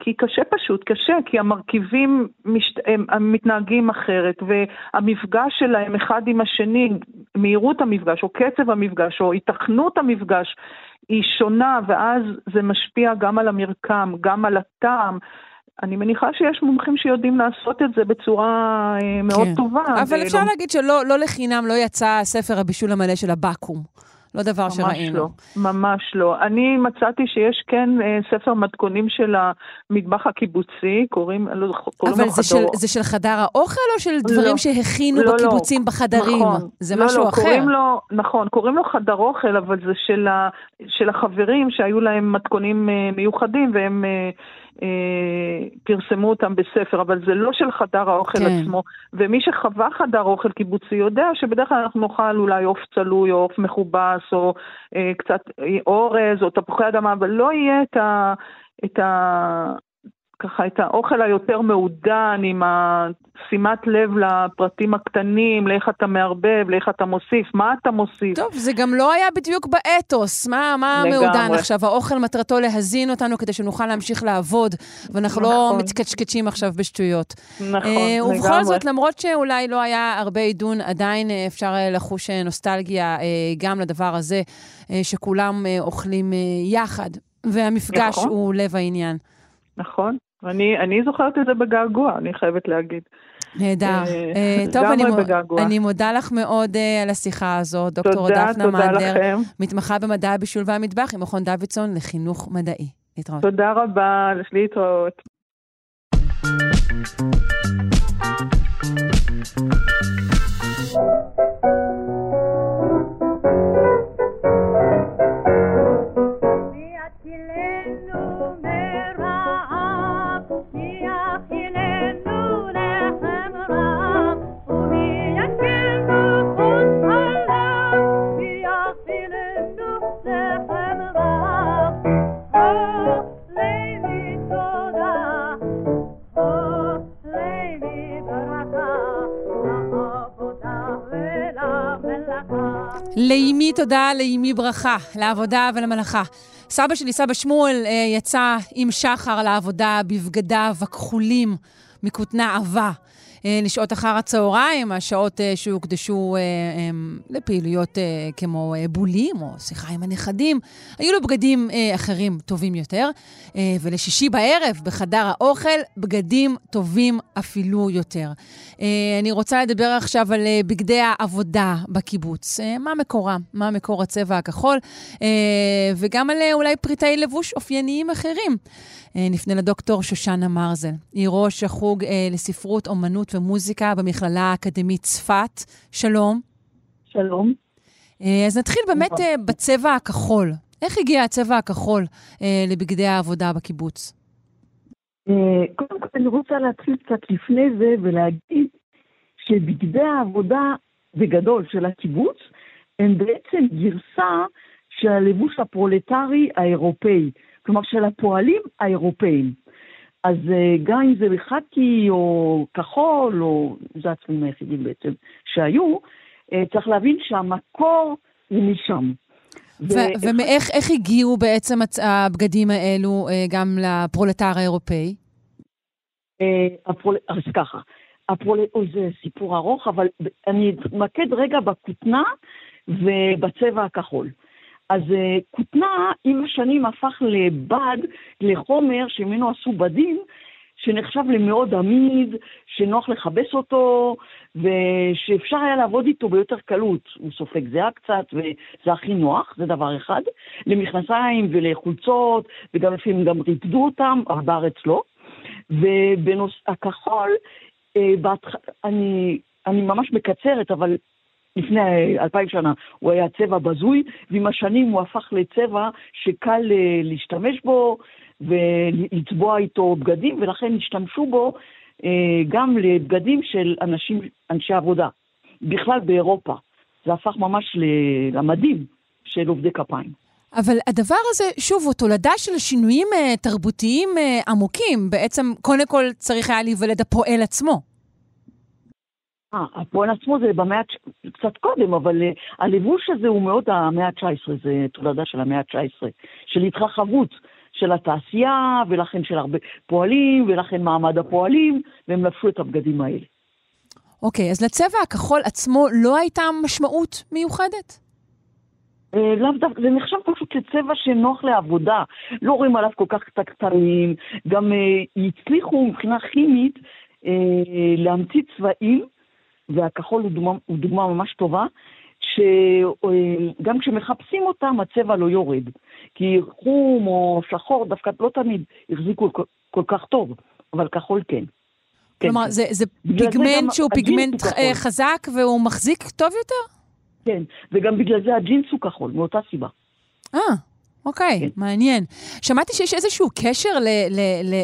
כי קשה פשוט, קשה, כי המרכיבים משת... הם, מתנהגים אחרת, והמפגש שלהם אחד עם השני, מהירות המפגש, או קצב המפגש, או התכנות המפגש, היא שונה, ואז זה משפיע גם על המרקם, גם על הטעם. אני מניחה שיש מומחים שיודעים לעשות את זה בצורה אה, מאוד כן. טובה. אבל אפשר להגיד שלא לא לחינם לא יצא ספר הבישול המלא של הבקו"ם. לא דבר ממש שראינו. לא, ממש לא. אני מצאתי שיש כן אה, ספר מתכונים של המטבח הקיבוצי, קוראים, לא, קוראים אבל לו זה של, חדור. זה של חדר האוכל או של דברים לא. שהכינו לא, לא. בקיבוצים בחדרים? נכון. זה לא, משהו לא, אחר. קוראים לו, נכון, קוראים לו חדר אוכל, אבל זה של, ה, של החברים שהיו להם מתכונים אה, מיוחדים והם אה, פרסמו אותם בספר, אבל זה לא של חדר האוכל כן. עצמו. ומי שחווה חדר אוכל קיבוצי יודע שבדרך כלל אנחנו נאכל אולי עוף צלוי או עוף מכובס או אה, קצת אה, אורז או תפוחי אדמה, אבל לא יהיה את ה... את ה ככה את האוכל היותר מעודן, עם השימת לב לפרטים הקטנים, לאיך אתה מערבב, לאיך אתה מוסיף, מה אתה מוסיף. טוב, זה גם לא היה בדיוק באתוס. מה, מה לגמרי. מעודן עכשיו? האוכל מטרתו להזין אותנו כדי שנוכל להמשיך לעבוד, ואנחנו לא נכון. מתקשקשים עכשיו בשטויות. נכון, אה, ובכל לגמרי. זאת, למרות שאולי לא היה הרבה עידון, עדיין אה, אפשר אה, לחוש נוסטלגיה אה, גם לדבר הזה, אה, שכולם אה, אוכלים אה, יחד, והמפגש נכון. הוא לב העניין. נכון. אני, אני זוכרת את זה בגעגוע, אני חייבת להגיד. נהדר. אה, אה, טוב, אני. אני מודה לך מאוד אה, על השיחה הזאת, דוקטור תודה, דפנה תודה מנדלר, לכם. מתמחה במדע הבישול והמטבח עם מכון דוידסון לחינוך מדעי. להתראות. תודה רבה, להתראות. מי לאימי תודה, לאימי ברכה, לעבודה ולמלאכה. סבא שלי, סבא שמואל, אה, יצא עם שחר לעבודה בבגדיו הכחולים מכותנה עבה. אה, לשעות אחר הצהריים, השעות אה, שהוקדשו אה, לפעילויות כמו בולים או שיחה עם הנכדים. היו לו בגדים אחרים טובים יותר. ולשישי בערב, בחדר האוכל, בגדים טובים אפילו יותר. אני רוצה לדבר עכשיו על בגדי העבודה בקיבוץ. מה מקורם? מה מקור הצבע הכחול? וגם על אולי פריטי לבוש אופייניים אחרים. נפנה לדוקטור שושנה מרזל. היא ראש החוג לספרות, אומנות ומוזיקה במכללה האקדמית צפת. שלום. שלום. אה, אז נתחיל באמת אה, בצבע הכחול. איך הגיע הצבע הכחול אה, לבגדי העבודה בקיבוץ? קודם כל אני רוצה להתחיל קצת לפני זה ולהגיד שבגדי העבודה בגדול של הקיבוץ הם בעצם גרסה של הלבוש הפרולטרי האירופאי, כלומר של הפועלים האירופאים. אז אה, גם אם זה חאקי או כחול, או זה הצבעים היחידים בעצם שהיו, אה, צריך להבין שהמקור הוא משם. ו- ומאיך איך הגיעו בעצם הבגדים האלו אה, גם לפרולטר האירופאי? הפרול... אז ככה, זה סיפור ארוך, אבל אני אתמקד רגע בכותנה ובצבע הכחול. אז אה, כותנה עם השנים הפך לבד, לחומר שממנו עשו בדים, שנחשב למאוד עמיד, שנוח לכבס אותו, ושאפשר היה לעבוד איתו ביותר קלות. הוא סופג זהה קצת, וזה הכי נוח, זה דבר אחד. למכנסיים ולחולצות, וגם לפעמים גם ריפדו אותם, אבל בארץ לא. ובנוס... הכחול, אה, בהתח... אני, אני ממש מקצרת, אבל לפני אלפיים שנה הוא היה צבע בזוי, ועם השנים הוא הפך לצבע שקל אה, להשתמש בו ולצבוע איתו בגדים, ולכן השתמשו בו אה, גם לבגדים של אנשים, אנשי עבודה. בכלל באירופה. זה הפך ממש למדים של עובדי כפיים. אבל הדבר הזה, שוב, הוא תולדה של שינויים אה, תרבותיים עמוקים. בעצם, קודם כל צריך היה להיוולד הפועל עצמו. אה, הפועל עצמו זה במאה, קצת קודם, אבל אה, הלבוש הזה הוא מאוד המאה ה-19, זה תולדה של המאה ה-19, של התרחבות של התעשייה, ולכן של הרבה פועלים, ולכן מעמד הפועלים, והם לבשו את הבגדים האלה. אוקיי, אז לצבע הכחול עצמו לא הייתה משמעות מיוחדת? אה, לאו דווקא, זה נחשב פשוט לצבע שנוח לעבודה. לא רואים עליו כל כך קטנים, גם אה, הצליחו מבחינה כימית אה, להמציא צבעים, והכחול הוא דוגמה, הוא דוגמה ממש טובה, שגם כשמחפשים אותם הצבע לא יורד. כי חום או שחור דווקא לא תמיד החזיקו כל, כל כך טוב, אבל כחול כן. כן, כלומר, כן. זה, זה בגלל זה פיגמנט שהוא פיגמנט. אה, חזק והוא מחזיק טוב יותר? כן, וגם בגלל זה הג'ינס הוא כחול, מאותה סיבה. אה, אוקיי, כן. מעניין. שמעתי שיש איזשהו קשר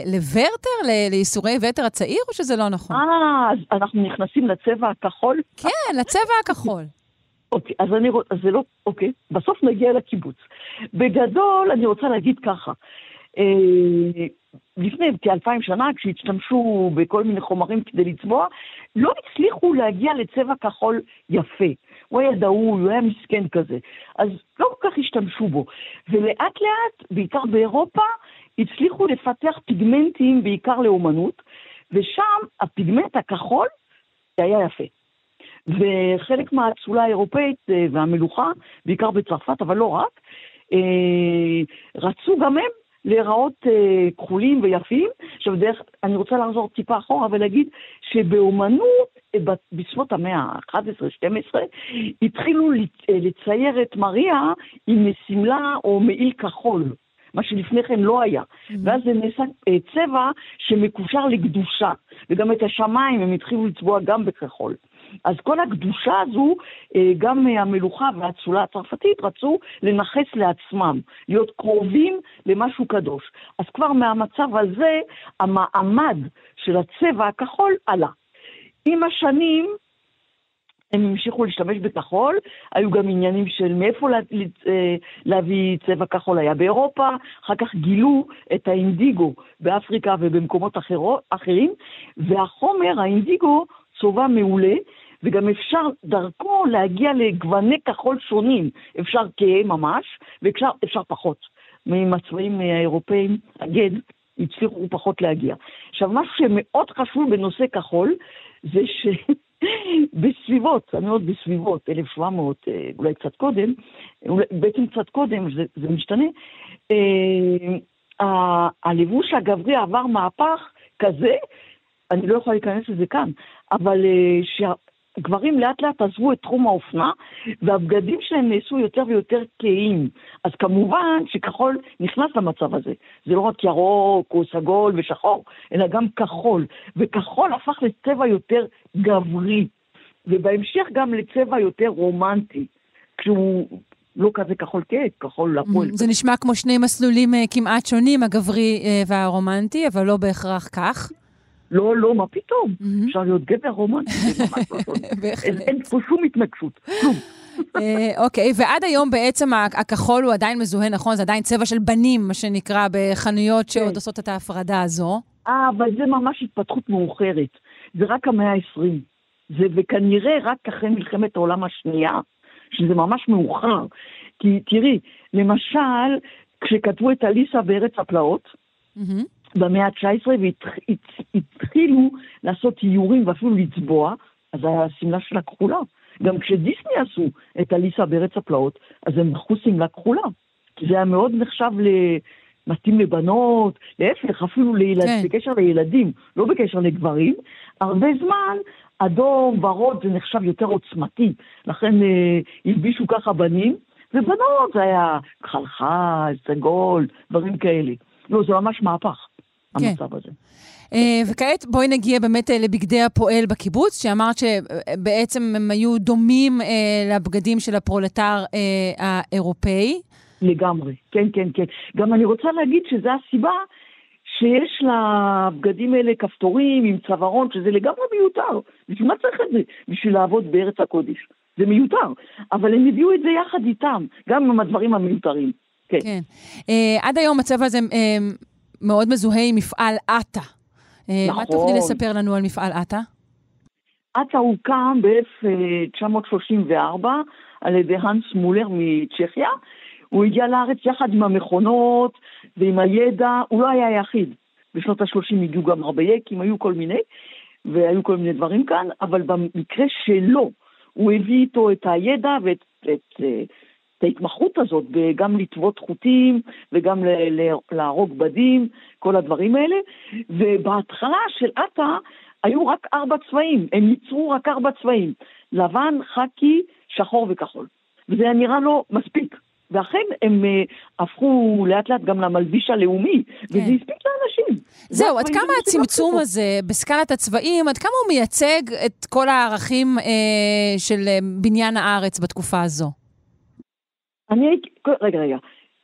לוורטר, לייסורי ורטר הצעיר, או שזה לא נכון? אה, אז אנחנו נכנסים לצבע הכחול? כן, לצבע הכחול. אוקיי, אז אני רוצה, זה לא, אוקיי, בסוף נגיע לקיבוץ. בגדול, אני רוצה להגיד ככה, אה, לפני כאלפיים שנה, כשהשתמשו בכל מיני חומרים כדי לצבוע, לא הצליחו להגיע לצבע כחול יפה. הוא היה דהוי, הוא היה מסכן כזה. אז לא כל כך השתמשו בו. ולאט לאט, בעיקר באירופה, הצליחו לפתח פיגמנטים בעיקר לאומנות, ושם הפיגמנט הכחול היה יפה. וחלק מהאצולה האירופאית אה, והמלוכה, בעיקר בצרפת, אבל לא רק, אה, רצו גם הם להיראות אה, כחולים ויפים. עכשיו, דרך, אני רוצה לחזור טיפה אחורה ולהגיד שבאומנות, אה, ב- בסביבות המאה ה-11-12, התחילו אה, לצייר את מריה עם שמלה או מעיל כחול. מה שלפני כן לא היה. ואז זה נעשה אה, צבע שמקושר לקדושה, וגם את השמיים הם התחילו לצבוע גם בכחול. אז כל הקדושה הזו, אה, גם המלוכה והאצולה הצרפתית רצו לנכס לעצמם, להיות קרובים למשהו קדוש. אז כבר מהמצב הזה, המעמד של הצבע הכחול עלה. עם השנים, הם המשיכו להשתמש בכחול, היו גם עניינים של מאיפה לה, אה, להביא צבע כחול, היה באירופה, אחר כך גילו את האינדיגו באפריקה ובמקומות אחרו, אחרים, והחומר, האינדיגו, צובע מעולה, וגם אפשר דרכו להגיע לגווני כחול שונים, אפשר כהה ממש, ואפשר אפשר פחות. עם הצבעים האירופאים, הגד, הצליחו פחות להגיע. עכשיו, מה שמאוד חשוב בנושא כחול, זה שבסביבות, אני עוד בסביבות, 1700, אה, אולי קצת קודם, אולי, בעצם קצת קודם, זה, זה משתנה, אה, הלבוש הגברי עבר מהפך כזה, אני לא יכולה להיכנס לזה כאן, אבל אה, שהגברים לאט לאט עזבו את תחום האופנה, והבגדים שלהם נעשו יותר ויותר כהים. אז כמובן שכחול נכנס למצב הזה. זה לא רק ירוק או סגול ושחור, אלא גם כחול. וכחול הפך לצבע יותר גברי, ובהמשך גם לצבע יותר רומנטי, כשהוא לא כזה כחול כהה, כחול לפועל. זה נשמע כמו שני מסלולים אה, כמעט שונים, הגברי אה, והרומנטי, אבל לא בהכרח כך. לא, לא, מה פתאום? אפשר להיות גבר רומנטי, זה ממש לא שונה. אין- פה שום התנגשות, כלום. אה, אוקיי, ועד היום בעצם הכחול הוא עדיין מזוהה, נכון? זה עדיין צבע של בנים, מה שנקרא, בחנויות שעוד כן. עושות את ההפרדה הזו. אה, אבל זה ממש התפתחות מאוחרת. זה רק המאה ה-20. זה, וכנראה רק אחרי מלחמת העולם השנייה, שזה ממש מאוחר. כי תראי, למשל, כשכתבו את אליסה בארץ הפלאות, מהמם. במאה ה-19, והתחילו לעשות איורים ואפילו לצבוע, אז השמלה שלה כחולה. גם כשדיסני עשו את אליסה בארץ הפלאות, אז הם בחרו שמלה כחולה. כי זה היה מאוד נחשב ל... מתאים לבנות, להפך, אפילו לילד, כן. בקשר לילדים, לא בקשר לגברים. הרבה זמן, אדום, ורוד, זה נחשב יותר עוצמתי. לכן אה, הלבישו ככה בנים, ובנות זה היה חלחל, סגול, דברים כאלה. לא, זה ממש מהפך. המצב הזה. אה, וכעת בואי נגיע באמת אה, לבגדי הפועל בקיבוץ, שאמרת שבעצם הם היו דומים אה, לבגדים של הפרולטר האירופאי. לגמרי, כן, כן, כן. גם אני רוצה להגיד שזו הסיבה שיש לבגדים האלה כפתורים עם צווארון, שזה לגמרי מיותר. בשביל מה צריך את זה? בשביל לעבוד בארץ הקודש. זה מיותר. אבל הם הביאו את זה יחד איתם, גם עם הדברים המיותרים. כן. כן. אה, עד היום הצבע הזה אה, מאוד מזוהה עם מפעל עטה. אה, מה נכון. תוכלי לספר לנו על מפעל עטה? עטה הוקם ב-1934 על ידי האנס מולר מצ'כיה. הוא הגיע לארץ יחד עם המכונות ועם הידע, הוא לא היה היחיד. בשנות ה-30 הגיעו גם הרבה יקים, היו כל מיני, והיו כל מיני דברים כאן, אבל במקרה שלו, הוא הביא איתו את הידע ואת את, אה, את ההתמחות הזאת, גם לטוות חוטים וגם ל- ל- להרוג בדים, כל הדברים האלה. ובהתחלה של עטה היו רק ארבע צבעים, הם ייצרו רק ארבע צבעים, לבן, חאקי, שחור וכחול. וזה היה נראה לו מספיק. ואכן הם אה, הפכו לאט לאט גם למלביש הלאומי, וזה כן. הספיק לאנשים. זהו, זה עד כמה הצמצום. הזה בסקלת הצבעים, עד כמה הוא מייצג את כל הערכים אה, של אה, בניין הארץ בתקופה הזו? אני הייתי, רגע, רגע,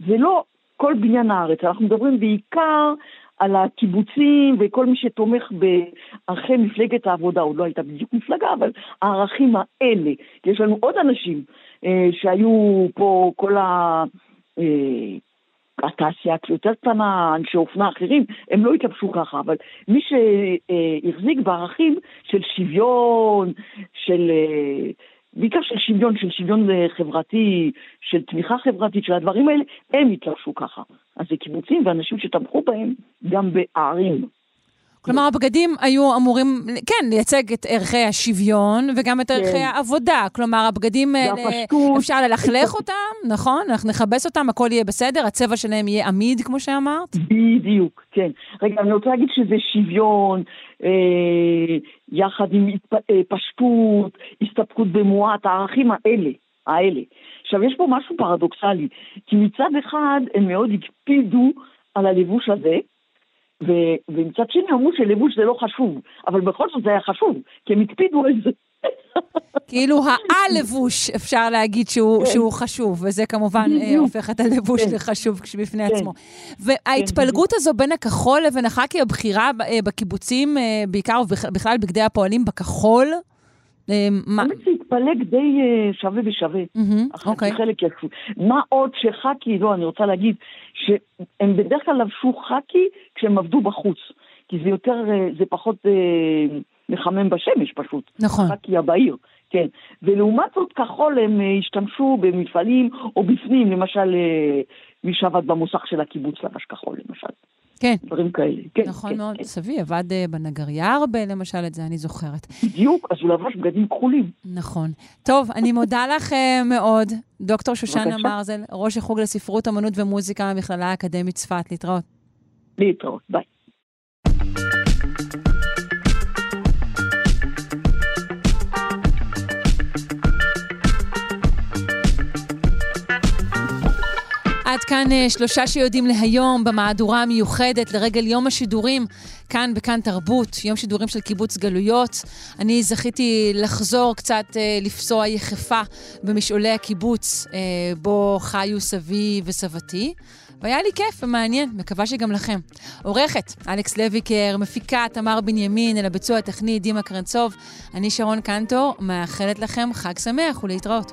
זה לא כל בניין הארץ, אנחנו מדברים בעיקר על הקיבוצים וכל מי שתומך בערכי מפלגת העבודה, עוד לא הייתה בדיוק מפלגה, אבל הערכים האלה. יש לנו עוד אנשים אה, שהיו פה כל ה... אה, התעשייה יותר קטנה, אנשי אופנה אחרים, הם לא התלבשו ככה, אבל מי שהחזיק בערכים של שוויון, של... בעיקר של שוויון, של שוויון אה, חברתי, של תמיכה חברתית, של הדברים האלה, הם התלבשו ככה. אז זה קיבוצים ואנשים שתמכו בהם גם בערים. כלומר, הבגדים היו אמורים, כן, לייצג את ערכי השוויון וגם את ערכי כן. העבודה. כלומר, הבגדים האלה. אפשר ללכלך אותם, נכון? אנחנו נכבס אותם, הכל יהיה בסדר, הצבע שלהם יהיה עמיד, כמו שאמרת. בדיוק, כן. רגע, אני רוצה להגיד שזה שוויון, אה, יחד עם התפ... אה, פשטות, הסתפקות במועט, הערכים האלה, האלה. עכשיו, יש פה משהו פרדוקסלי, כי מצד אחד הם מאוד הקפידו על הלבוש הזה. ומצד שני אמרו שלבוש זה לא חשוב, אבל בכל זאת זה היה חשוב, כי הם הקפידו על זה. כאילו הלבוש, אפשר להגיד שהוא, כן. שהוא חשוב, וזה כמובן אה. הופך את הלבוש כן. לחשוב בפני כן. עצמו. וההתפלגות הזו בין הכחול לבין החאקי, הבחירה ב- אה, בקיבוצים, אה, בעיקר ובכלל בגדי הפועלים בכחול, מה? האמת זה התפלג די שווה בשווה. אחרי אוקיי. חלק יצאו. מה עוד שחאקי, לא, אני רוצה להגיד, שהם בדרך כלל לבשו חאקי כשהם עבדו בחוץ. כי זה יותר, זה פחות מחמם בשמש פשוט. נכון. חאקי הבהיר, כן. ולעומת זאת, כחול הם אה, השתמשו במפעלים או בפנים, למשל, אה, מי שעבד במוסך של הקיבוץ לבש כחול, למשל. כן. דברים כאלה. כן, נכון כן, מאוד. כן. סבי עבד אה, בנגריה הרבה, למשל, את זה אני זוכרת. בדיוק, אז הוא לבש בגדים כחולים. נכון. טוב, אני מודה לך מאוד, דוקטור שושנה. מרזל, ראש החוג לספרות, אמנות ומוזיקה במכללה האקדמית צפת. להתראות. להתראות, ביי. עד כאן אה, שלושה שיודעים להיום במהדורה המיוחדת לרגל יום השידורים, כאן בכאן תרבות, יום שידורים של קיבוץ גלויות. אני זכיתי לחזור קצת אה, לפסוע יחפה במשעולי הקיבוץ, אה, בו חיו סבי וסבתי. והיה לי כיף ומעניין, מקווה שגם לכם. עורכת, אלכס לויקר, מפיקה, תמר בנימין, אל הביצוע הטכני, דימה קרנצוב. אני שרון קנטור, מאחלת לכם חג שמח ולהתראות.